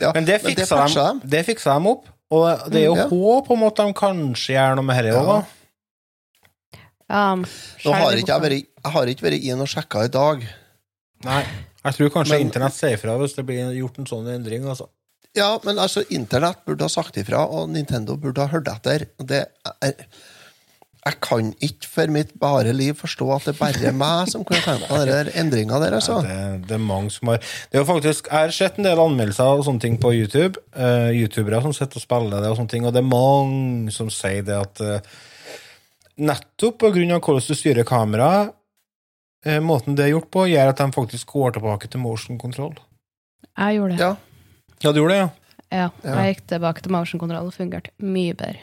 Ja, Men det fiksa patcha de, det fiksa de opp. Og det er jo Mm, ja. håp om at de kanskje gjør noe med dette òg, da. Ja, Nå har ikke jeg, vært, jeg har ikke vært inn og sjekka i dag. Nei. Jeg tror kanskje Men- internett sier ifra hvis det blir gjort en sånn endring. Altså. Ja, men altså, internett burde ha sagt ifra, og Nintendo burde ha hørt etter. Det er, jeg kan ikke for mitt bare liv forstå at det bare er meg som kunne tenkt meg den endringa der, altså. Det, det er mange som har Det er jo faktisk, Jeg har sett en del anmeldelser og sånne ting på YouTube. Uh, Youtubere som sitter og spiller det, og sånne ting, og det er mange som sier det at uh, nettopp på grunn av hvordan du styrer kameraet, uh, måten det er gjort på, gjør at de faktisk går tilbake til motion control. Jeg gjorde det. Ja. Ja, du gjorde det, ja? Ja, Ja. jeg gikk tilbake til motion control og fungerte mye bedre.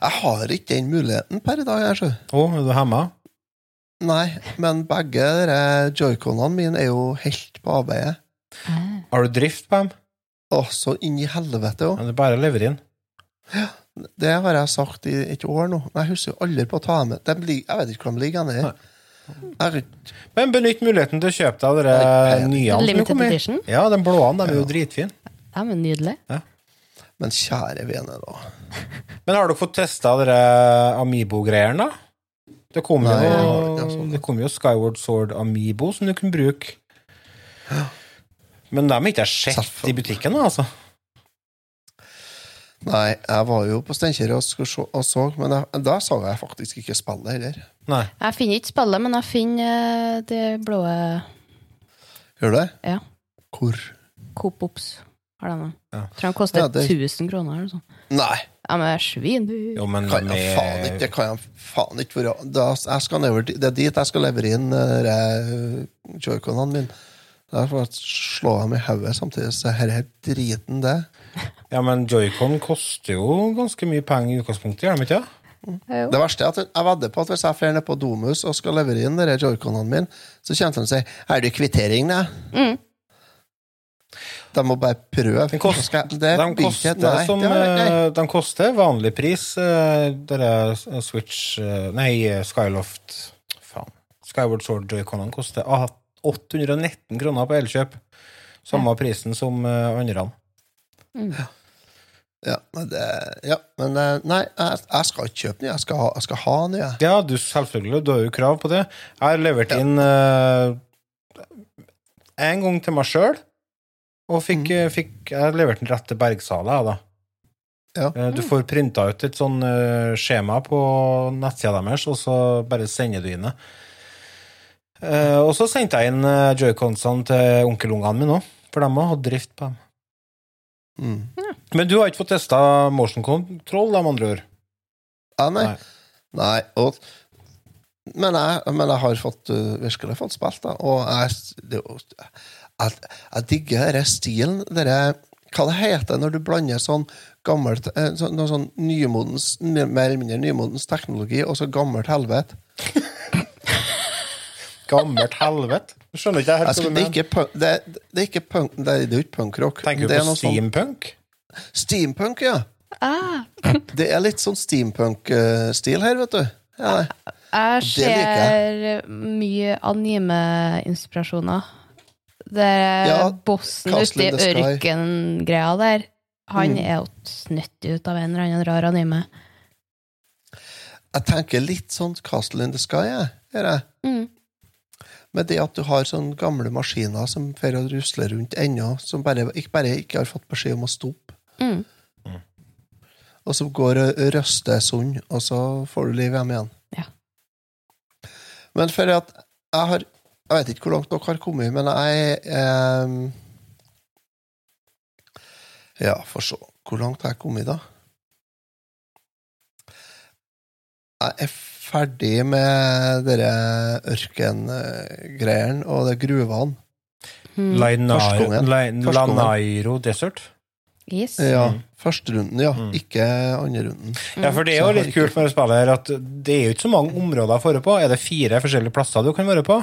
Jeg har ikke den muligheten per i dag, Å, oh, er du hemma? Nei, men begge joyconene mine er jo helt på avveie. Har du drift på dem? Å, så inn i helvete òg. Ja, det er bare å levere inn. Det har jeg sagt i et år nå. Jeg husker jo aldri på å ta med de Jeg vet ikke hvor de ligger ikke- Men benytt muligheten til å kjøpe deg de nye Limited edition. Ja, den blå de er jo dritfin. Ja, men Nydelig. nydelige. Men kjære vene, da. Men har du fått testa dere Amibo-greiene, da? Det kom, Nei, jo, ikke sånn. det kom jo Skyward Sword Amibo som du kunne bruke. Men dem har ikke jeg sett i butikken, da, altså. Nei, jeg var jo på Steinkjer og, og så, men jeg, da så jeg faktisk ikke spillet heller. Nei. Jeg finner ikke spillet, men jeg finner det blå Gjør du det? Ja. Hvor? Coop Ops. Har denne. Ja. Tror han koster Ja, det- 1000 kroner eller sånn. Nei, Ja, men svin, du. Jo, men kan jeg jeg faen ikke, er det kan jeg faen ikke være. Da, jeg skal never, det er dit jeg skal levere inn uh, joyconene mine. Da får jeg slå dem i hodet samtidig, så her er driten, det. Ja, men Joycon koster jo ganske mye penger i utgangspunktet, gjør de ikke? Jo. Det verste er at jeg vedder på at hvis jeg drar ned på Domus og skal levere inn joyconene mine, så kommer de til å si 'Er det kvittering, da?' Mm. De må bare prøve. Den kost- Så skal jeg- det De koster, som, det nei. eh, de koster vanlig pris, eh, dere Switch eh, Nei, eh, Skyloft Faen. Skyward Sword Joyconene koster ah, 819 kroner på Elkjøp. Samme prisen som andre. Ja, men, det, ja, men nei, jeg, jeg skal ikke kjøpe nye. Jeg skal ha, jeg skal ha nye. Ja, du, selvfølgelig. Du har jo krav på det. Jeg har levert inn uh, en gang til meg sjøl, og fikk, Mm. fikk Jeg leverte den rett til Bergsala, jeg, da. Ja. Eh, Du får printa ut et sånn eh, skjema på nettsida deres, og så bare sender du inn det. Eh, og så sendte jeg inn joyconsene til onkelungene mine òg, for de har hatt drift på dem. Mm. Men du har ikke fått testa motion control, de andre ord? Ja, nei. Nei. nei. og, men, jeg, men jeg har fått, virkelig fått spilt, da. Og jeg, det, jeg, jeg digger denne stilen. Dere, hva det heter når du blander sånn gammelt eh, så, noe sånn nymodens, mer eller mindre nymodens teknologi og så gammelt helvete? Gammelt helvete. Skjønner ikke jeg helt hva du Det er mener. det, det er ikke punk, det er, jo ikke punkrock. Tenker du Det er på steampunk? sånn- steampunk? Steampunk, ja. Ah, Det er litt sånn steampunk-stil her, vet du. Ja, jeg Det ser mye anime-inspirasjoner. Det er Ja, bossen ute i ørkengreia der. Han Mm. er jo snytt ut av en eller annen rar anime. jeg tenker litt sånn Castle in the Sky, jeg. Gjør jeg. Mm. Med det at du har sånne gamle maskiner som rusler rundt ennå, som bare ikke, bare ikke har fått beskjed om å stoppe, Mm. og som går og røster sund, og så får du liv hjem igjen. Ja. Men for at jeg har Jeg vet ikke hvor langt dere har kommet, men jeg eh, Ja, få se. Hvor langt har jeg kommet, da? Jeg er ferdig med dere ørkengreiene og de gruvene. Mm. Lanairo Desert? Yes. Ja, Mm. Førsterunden, ja. Mm. Ikke andrerunden. Ja, for det er jo litt kult med det spillet her, at det er jo ikke så mange områder å være på. Er det fire forskjellige plasser du kan være på?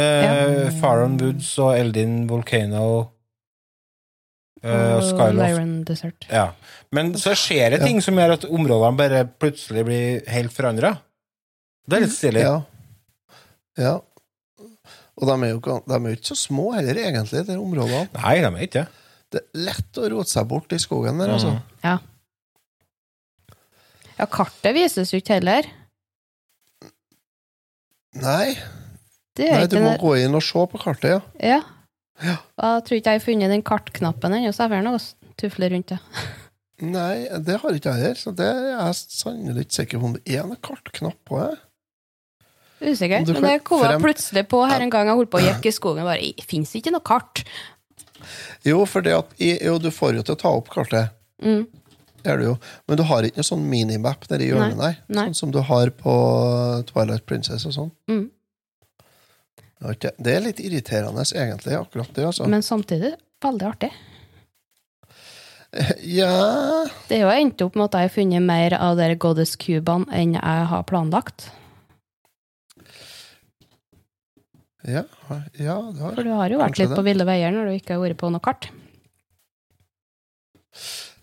Eh, Faron Woods og Eldin Volcano eh, og Skyloft. Desert. Ja. Men så skjer det ting som gjør at områdene bare plutselig blir helt forandra. Det er litt stilig. Ja. ja. Og de er jo gan- de er jo ikke så små heller, egentlig, de områdene. Nei, de er ikke det. Det er lett å rote seg bort i skogen der, altså. Mm. Ja. ja, kartet vises jo ikke heller. Nei, Det gjør nei, du må det. gå inn og se på kartet, ja. Ja. Ja. Jeg tror ikke jeg har funnet den kartknappen ennå, så jeg får noe tufle rundt det. Nei, det har ikke jeg her, så det er jeg sannelig ikke sikker på om det er en kartknapp på det. Usikker. Men det kom frem... plutselig på her en gang jeg holdt på å gikk i skogen. Bare, det fins ikke noe kart. Jo, for det at, jo, du får jo til å ta opp kartet, Mm. det er du jo. men du har ikke noe sånn minimap nede i hjørnet, nei. Nei. Sånn som du har på Twilight Princess og sånn. Mm. Det er Det litt irriterende, egentlig, akkurat det, altså. Men samtidig veldig artig. Ja Det er jo endt opp med at jeg har funnet mer av de Goddess Cubene enn jeg har planlagt. Ja, ja det har For du har jo vært litt litt på ville veier når du ikke har vært på noe kart.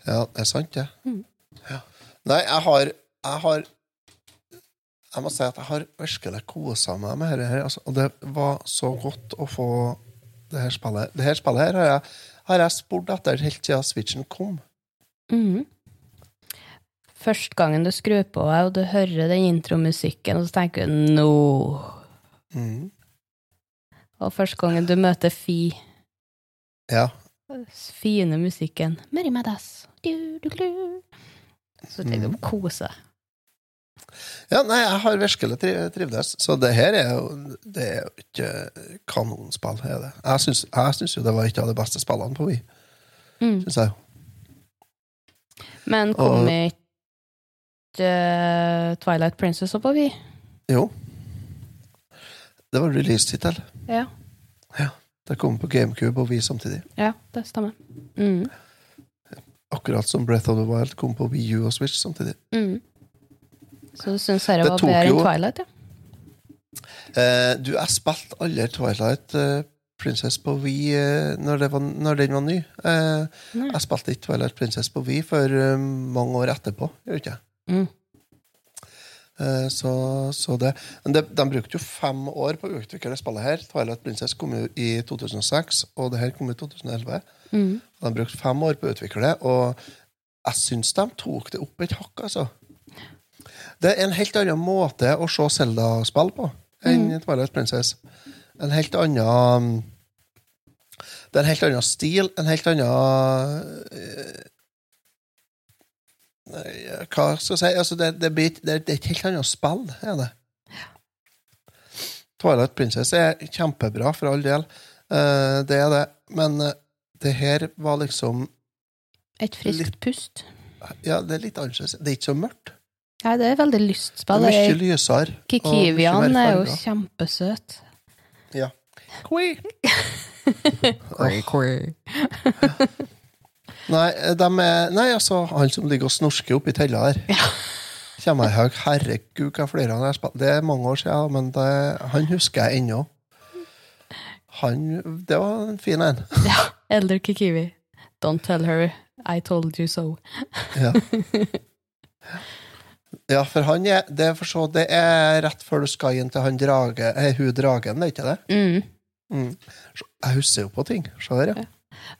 Ja, det er sant, det. Mm. Ja. Nei, jeg har Jeg har Jeg må si at jeg har virkelig kosa meg med dette. Altså, og det var så godt å få det her spillet. Det her spillet her har jeg, har jeg spurt etter helt siden Switchen kom. Mhm. Første gangen du skrur på, og du hører den intromusikken, og så tenker du 'no'. Mm. Og første gangen du møter Fi, Ja. fine musikken Mary Madas. Du, du, du. Så tenker du kose deg. Ja, nei, jeg har virkelig tri trivdes. Så det her er jo Det er jo ikke kanonspill, er det. Jeg syns, syns jo det var et av de beste spillene på Wii. Mm. Synes jeg. Men kom ikke uh, Twilight Princess opp på Wii? Jo. Det var release-tittel. Ja. Det kom på GameCube og Wii samtidig. ja, det stemmer. Mm. Akkurat som Breath of the Wild kom på Wii U og Switch samtidig. Mm. Så du syns dette var bedre enn Twilight, ja? Eh, du, jeg spilte aldri Twilight eh, Princess på Wii eh, når, var, når den var ny. Eh, jeg spilte ikke Twilight Princess på Wii før mange år etterpå. Gjør ikke jeg? Mm. Så, så det. Men de, de brukte jo fem år på å utvikle det spillet her. Twilight Princess kom jo i 2006, og det her kom i 2011. Mm. De brukte fem år på å utvikle det, og jeg syns de tok det opp et hakk, altså. Det er en helt annen måte å se Zelda-spill på enn Twilight Princess. En helt annen Det er en helt annen stil, en helt annen eh, Hva skal jeg si? Altså, det, det, blir, det, det er et helt annet spill, er det. Twilight Princess er kjempebra, for all del. Eh, det er det. Men eh, det her var liksom Et friskt pust. Ja, det er litt annerledes. Det er ikke så mørkt. Nei, det er veldig Det er mye lysere. Kikivian er jo kjempesøt. Ja. Nei, de er, nei, altså, han som ligger og snorsker oppi tella her. Kommer jeg høy, Herregud, hva flere han har spilt. Det er mange år siden, men det, han husker jeg ennå. Han Det var en fin en. Elder Kikivi. Don't tell her I told you so. Ja. ja, for han er Det er, for så, det er rett før du skal inn til han drage, eh, hun dragen, det er ikke det? Mm. Mm. Jeg husker jo på ting. Se der, ja.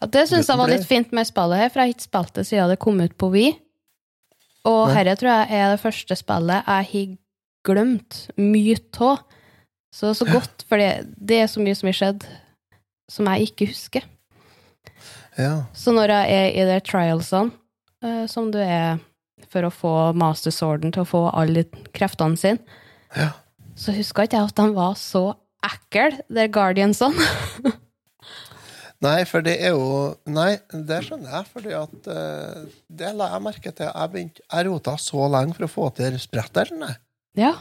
Ja, det syns jeg var litt fint med spillet her, for jeg har ikke spilt det siden det kom ut på Wii. Og dette tror jeg er det første spillet jeg har glemt mye av. Så så godt, for det, det er så mye som har skjedd som jeg ikke husker. ja. Så når jeg er i de trialsene, eh, som du er for å få Master Sworden til å få alle kreftene sine, Ja. så huska ikke jeg at de var så ekle, de Guardiansene. Nei, for det er jo Nei, det skjønner jeg, fordi at uh, Det la jeg merke til. Jeg, begynte, jeg rota så lenge for å få til spretteren. jeg. ja.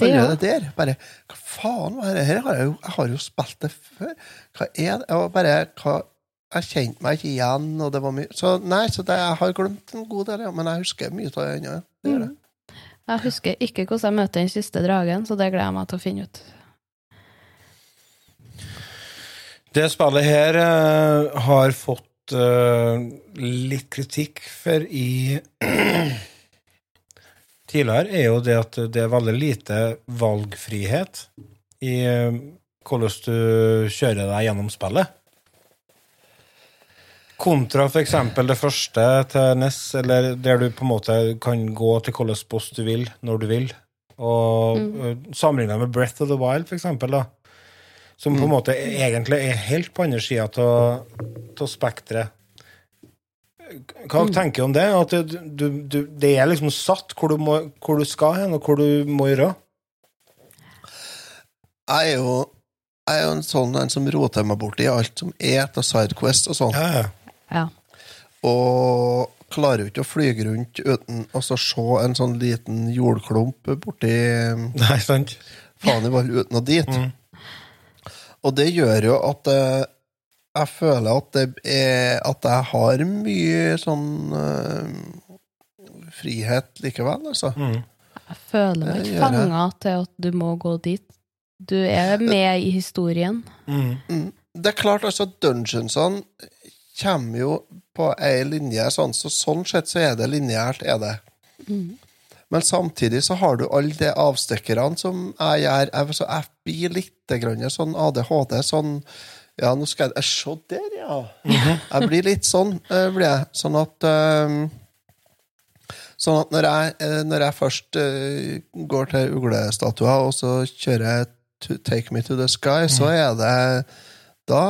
Det gjør det der. Bare Hva faen var det her? Har jeg, jo, jeg har jo spilt det før. Hva er det? Og bare, hva, jeg kjente meg ikke igjen, og det var mye Så nei, så det, jeg har glemt en god del, ja, men jeg husker mye av det ennå. ja. Det jeg. Husker ikke hvordan jeg møtte den siste dragen, så det gleder jeg meg til å finne ut. Det spillet her uh, har fått uh, litt kritikk for i Tidligere er jo det at det er veldig lite valgfrihet i uh, hvordan du kjører deg gjennom spillet. Kontra eksempel det første til NES, eller der du på en måte kan gå til hvilken boss du vil, når du vil, Og Mm. sammenligna med Breath of the Wild, da. Som på en måte egentlig er helt på andre sida av spekteret. Hva Mm. tenker du om det? At du, du, det er liksom satt hvor du, må, hvor du skal hen, og hvor du må gjøre? Jeg er jo, jeg er jo en sånn en som roter meg borti alt som er av Sidequest og sånn. Ja, ja. Ja. Og klarer jo ikke å flyge rundt uten å så se en sånn liten jordklump borti Nei, sant? faen i vel uten å dit. Og det gjør jo at eh, jeg føler at det er At jeg har mye sånn eh, frihet likevel, altså. Mm. Jeg føler meg ikke fanga til at du må gå dit. Du er med i historien. Mm. Mm. Det er klart, altså, dungeonsene kommer jo på ei linje, sånn, så sånn sett så er det lineært, er det. Men samtidig så har du alle de avstikkerne som jeg gjør. Jeg, så jeg blir litt grann sånn ADHD, sånn Ja, nå skal jeg Se der, ja! Jeg blir litt sånn, eh, blir jeg. Sånn at eh, Sånn at når jeg, eh, når jeg først går til uglestatuer, og så kjører jeg to Take Me To The Sky, så er det Da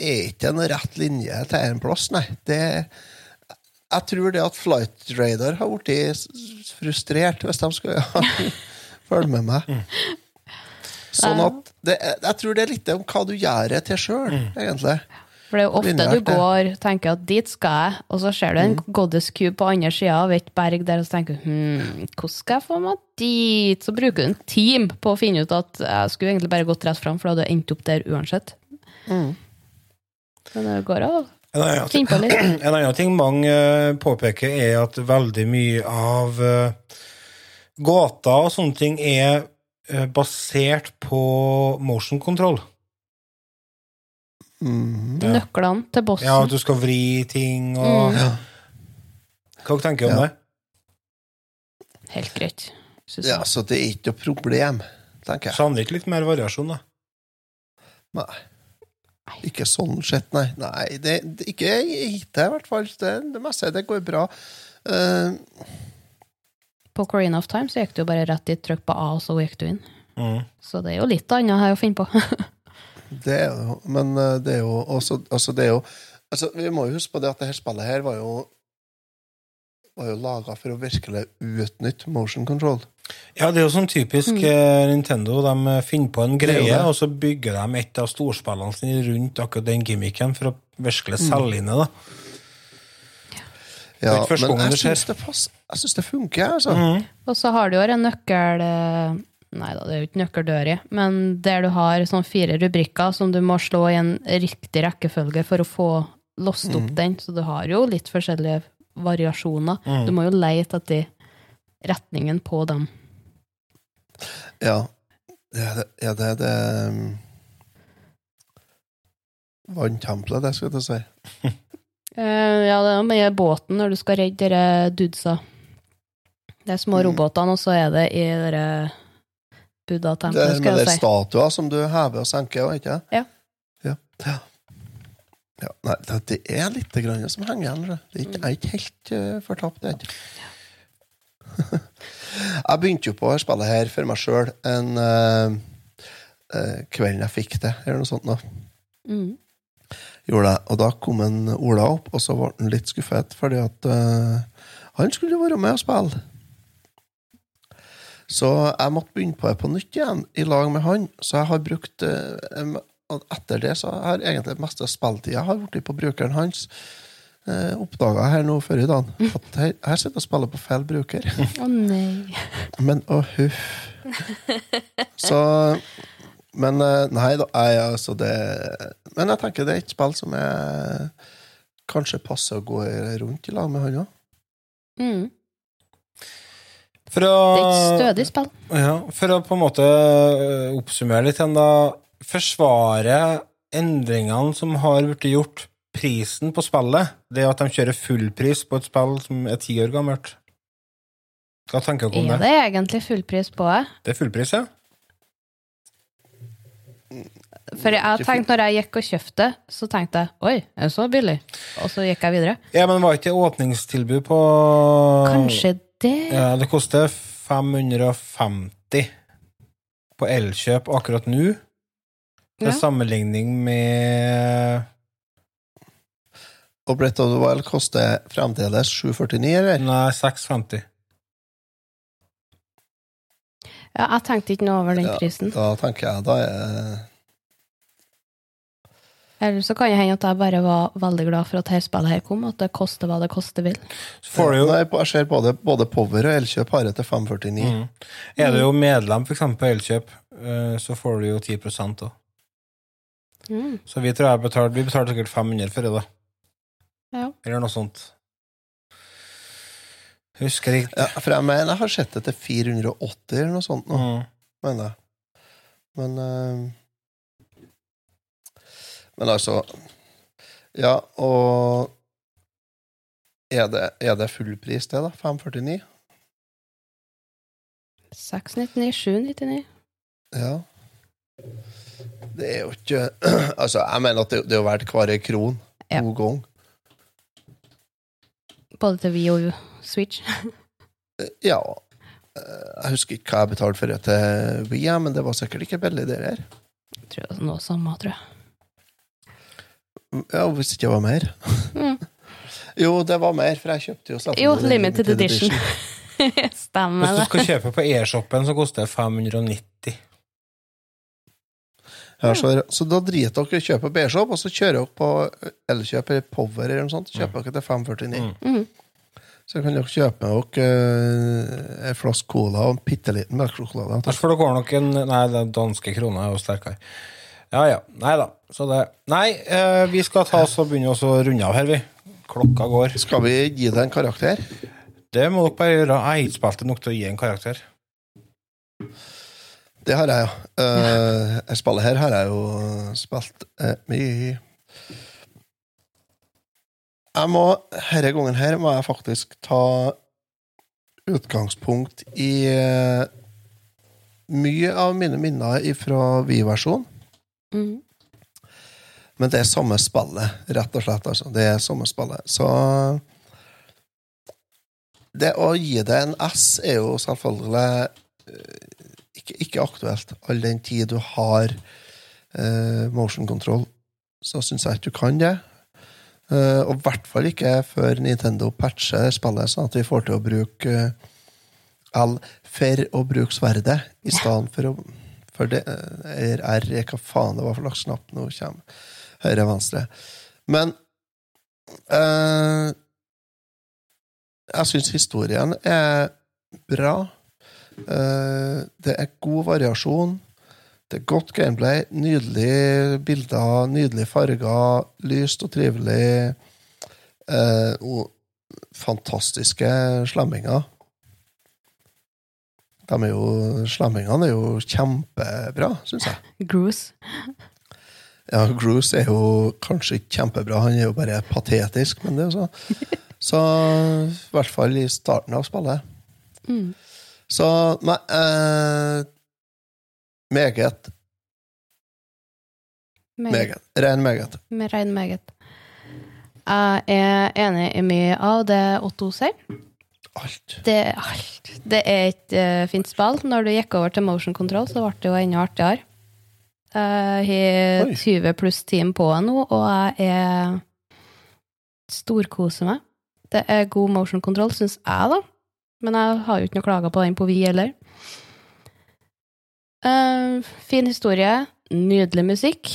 er ikke en rett linje til en plass, nei. Det Jeg tror det at Flight Radar har blitt frustrert hvis de skal ja, følge med meg. Sånn at det, Jeg tror det er litt om hva du gjør det til sjøl, egentlig. For det er jo ofte du går går tenker at dit skal jeg, og så ser du en goddess cube på andre sida av et berg der, og så tenker du hm, hvordan skal jeg få meg dit? Så bruker du en time på å finne ut at jeg skulle egentlig bare gått rett fram, for da hadde jeg endt opp der uansett. Men det går av. En annen, en annen ting mange eh, påpeker, er at veldig mye av eh, gåter og sånne ting er eh, basert på motion control. Mm. Ja. Nøklene til bossen. Ja, at du skal vri ting og Mm. Ja. Hva tenker du om Ja. det? Helt greit. Ja, så det er ikke noe problem, tenker jeg. Savner ikke litt mer variasjon, da? Nei. Ikke sånn sett, nei. Nei, det, det, ikke hittil, i hvert fall. Det, det meste det går bra. Uh, På Corina of Time så gikk du jo bare rett dit, trykk på A, og så gikk du inn. Mm. Så det er jo litt annet her å finne på. Det er jo Men eh, det er jo også altså det er jo altså Vi må jo huske på det at det her spillet her var jo var jo laga for å virkelig utnytte motion control. Ja, det er jo sånn typisk mm. Nintendo. De finner på en greie, og så bygger de et av storspillene sine rundt akkurat den gimmicken for å virkelig Mm. selge inn det. da. Ja, er ikke første men gangen jeg det skjer. syns det, pass- jeg synes det funker, altså. Mm. Og så har du jo en nøkkel eh, Nei da, det er jo ikke nøkkeldør i, men der du har sånn fire rubrikker som du må slå i en riktig rekkefølge for å få låst Mm. opp den. Så du har jo litt forskjellige variasjoner. Mm. Du må jo leite etter retningen på dem. Ja. Ja, det ja, det, det um, Vanntempelet, det skulle jeg til å si. Eh, ja, det er med båten når du skal redde dere dudsa. Det er små Mm. robotene, og så er det i dere Det Buddha-tempelet, er skal jeg de si. statuer som du hever og senker, ikke sant? Ja. Ja. ja. ja. Nei, det, det er litt grann som henger igjen. det. Det er ikke, er helt uh, fortapt. det er ikke. jeg begynte jo på å spille her for meg sjøl en uh, uh, kvelden jeg fikk det, eller noe sånt. da. Mm. Gjorde jeg. Og da kom en Ola opp, og så ble han litt skuffet, fordi at uh, han skulle være med og spille. Så jeg måtte begynne på det på nytt igjen, i lag med han. Så jeg har brukt Etter det så har egentlig meste har blitt på brukeren hans. Eh, Oppdaga her nå før i dag at her, her sitter jeg og spiller på feil bruker. Å nei. Men å huff. Så Men eh, nei da, jeg, altså det Men jeg tenker det er et spill som jeg kanskje passer å gå rundt i lag med han òg. Mm. For å, Det er et stødig spill. ja, for å på en måte øh, oppsummere litt igjen, da. Forsvare endringene som har blitt gjort, prisen på spillet, det at de kjører fullpris på et spill som er ti år gammelt. Hva tenker dere om Er det? det egentlig fullpris på det? Det er fullpris, ja? For jeg tenkte når jeg gikk og kjøpte, så tenkte jeg oi, er det så billig? Og så gikk jeg videre. Ja, men var ikke åpningstilbud på Kanskje det? Ja, det koster 550 på Elkjøp akkurat nå. Til Ja. sammenligning med Og Brett of the Wild koster fremdeles 749, eller? Nei, 650. Ja, jeg tenkte ikke noe over den Ja, prisen. Da tenker jeg da er Eller så kan det hende at jeg bare var veldig glad for at dette spillet her kom, at det koster hva det koster vil. Så får du jo Nei, jeg ser både, både Power og Elkjøp har det til 549. mm. Er du jo medlem for eksempel på Elkjøp, eh, så får du jo 10 òg. Mm. Så vi tror jeg betalte Vi betalte sikkert 500 for det, da. Ja. Eller noe sånt. Husker ikke. Ja, for jeg mener jeg har sett det til 480 eller noe sånt nå, Mm. mener jeg. Men øh, Men altså Ja, og er det, er det full pris, det, da? 549? 699, 799. Ja. Det er jo ikke Altså, jeg mener at det, det er verdt hver kron. Ja. God gang. Både til Wii og Switch. Ja. eh, Jeg husker ikke hva jeg betalte for det til Wii, men det var sikkert ikke billig, det der. Jeg tror det var noe samme, tror jeg. Ja, hvis ikke det var mer. Mm. Jo, det var mer, for jeg kjøpte jo selvfølgelig Jo, den limited edition. Stemmer det. Hvis du skal kjøpe på e-shoppen, så koster det 590. Ja, så, så da driter dere i å kjøpe B-shop, og så kjører dere på Elkjøp eller Power eller noe sånt, kjøper dere til 549. Mm. Mhm. Så kan dere kjøpe med dere uh, en flaske cola og en bitte liten melkesjokolade. for dere går nok en Nei, den danske krona er jo sterkere. Ja ja. Nei da. Så det Nei, eh, vi skal ta oss og begynne oss å runde av her, vi. Klokka går. Skal vi gi det en karakter? Det må dere bare gjøre. Jeg har ikke spilt det nok til å gi en karakter. Det har jeg, ja. Uh, jeg spiller her har jeg jo spilt uh, mye. Jeg må, Denne gangen her må jeg faktisk ta utgangspunkt i uh, mye av mine minner fra Vi-versjonen. Mm. Men det er samme spillet, rett og slett. altså. Det er samme spillet. Så det å gi det en S er jo selvfølgelig ikke, ikke aktuelt. All den tid du har eh, motion control, så syns jeg ikke du kan det. Eh, og i hvert fall ikke før Nintendo patcher spillet, sånn at vi får til å bruke eh, L for å bruke sverdet i stedet for å for det, eh, eller R, hva faen det var for slags knapp nå kommer. Høyre, venstre. Men eh, jeg syns historien er bra. Eh, det er god variasjon. Det er godt gameplay, nydelige bilder, nydelige farger, lyst og trivelig. Eh, og fantastiske slemminger. De er jo, slemmingene er jo kjempebra, syns jeg. Groose. Ja, Groose er jo kanskje ikke kjempebra, han er jo bare patetisk, men det er så. Så i hvert fall i starten av spillet. Mm. Så nei eh, Meget. Meget. Rein meget. Rein meget. Jeg er enig i mye av det Otto sier. Alt. Det er alt. Det er et uh, fint spill. Når du gikk over til motion control, så ble det jo enda artigere. Jeg har 20 pluss team på nå, og jeg er storkoser meg. Det er god motion control, syns jeg, da. Men jeg har jo ikke noe klager på den på Vi heller. Uh, fin historie. Nydelig musikk.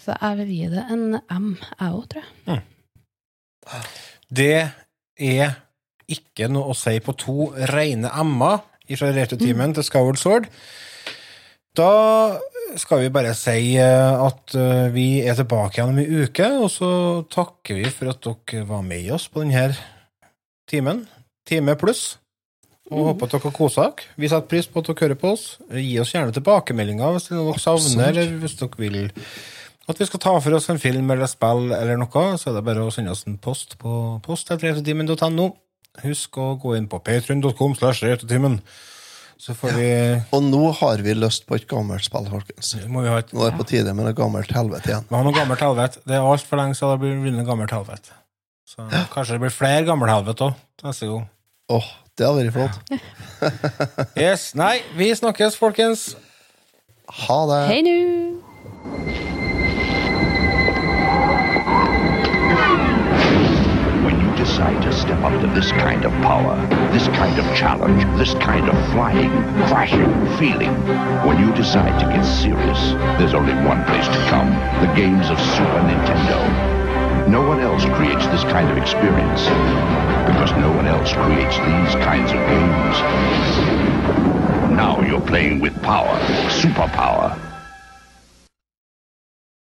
Så jeg vil gi det en M, jeg òg, tror jeg. Det er ikke noe å si på to reine M-er fra returtimen til Skyward Sword. Da skal vi bare si eh, at eh, vi er tilbake igjen om en uke, og så takker vi for at dere var med oss på denne timen. Time pluss. Og håper at dere koser dere. Vi setter pris på at dere hører på oss. Gi oss gjerne tilbakemeldinger hvis er dere savner, eller hvis dere vil at vi skal ta for oss en film eller spill eller noe, så er det bare å sende oss en post på post.retrotimen.no. Husk å gå inn på patreon.com slash. Så får vi Og nå har vi lyst på et gammelt spill, folkens. må vi ha et Nå er det på tide med noe gammelt helvete igjen. Vi har noe gammelt helvete. Det er altfor lenge siden det blir noe gammelt helvete. Så kanskje det blir flere gammelt helvete òg neste gang. Åh, Det hadde vært flott. Yes, Nei, vi snakkes, folkens. Ha det. Hei nå! When you decide to step up to this kind of power, this kind of challenge, this kind of flying, crashing feeling, when you decide to get serious, there's only one place to come the games of Super Nintendo. No one else creates this kind of experience because no one else creates these kinds of games. Now you're playing with power, superpower.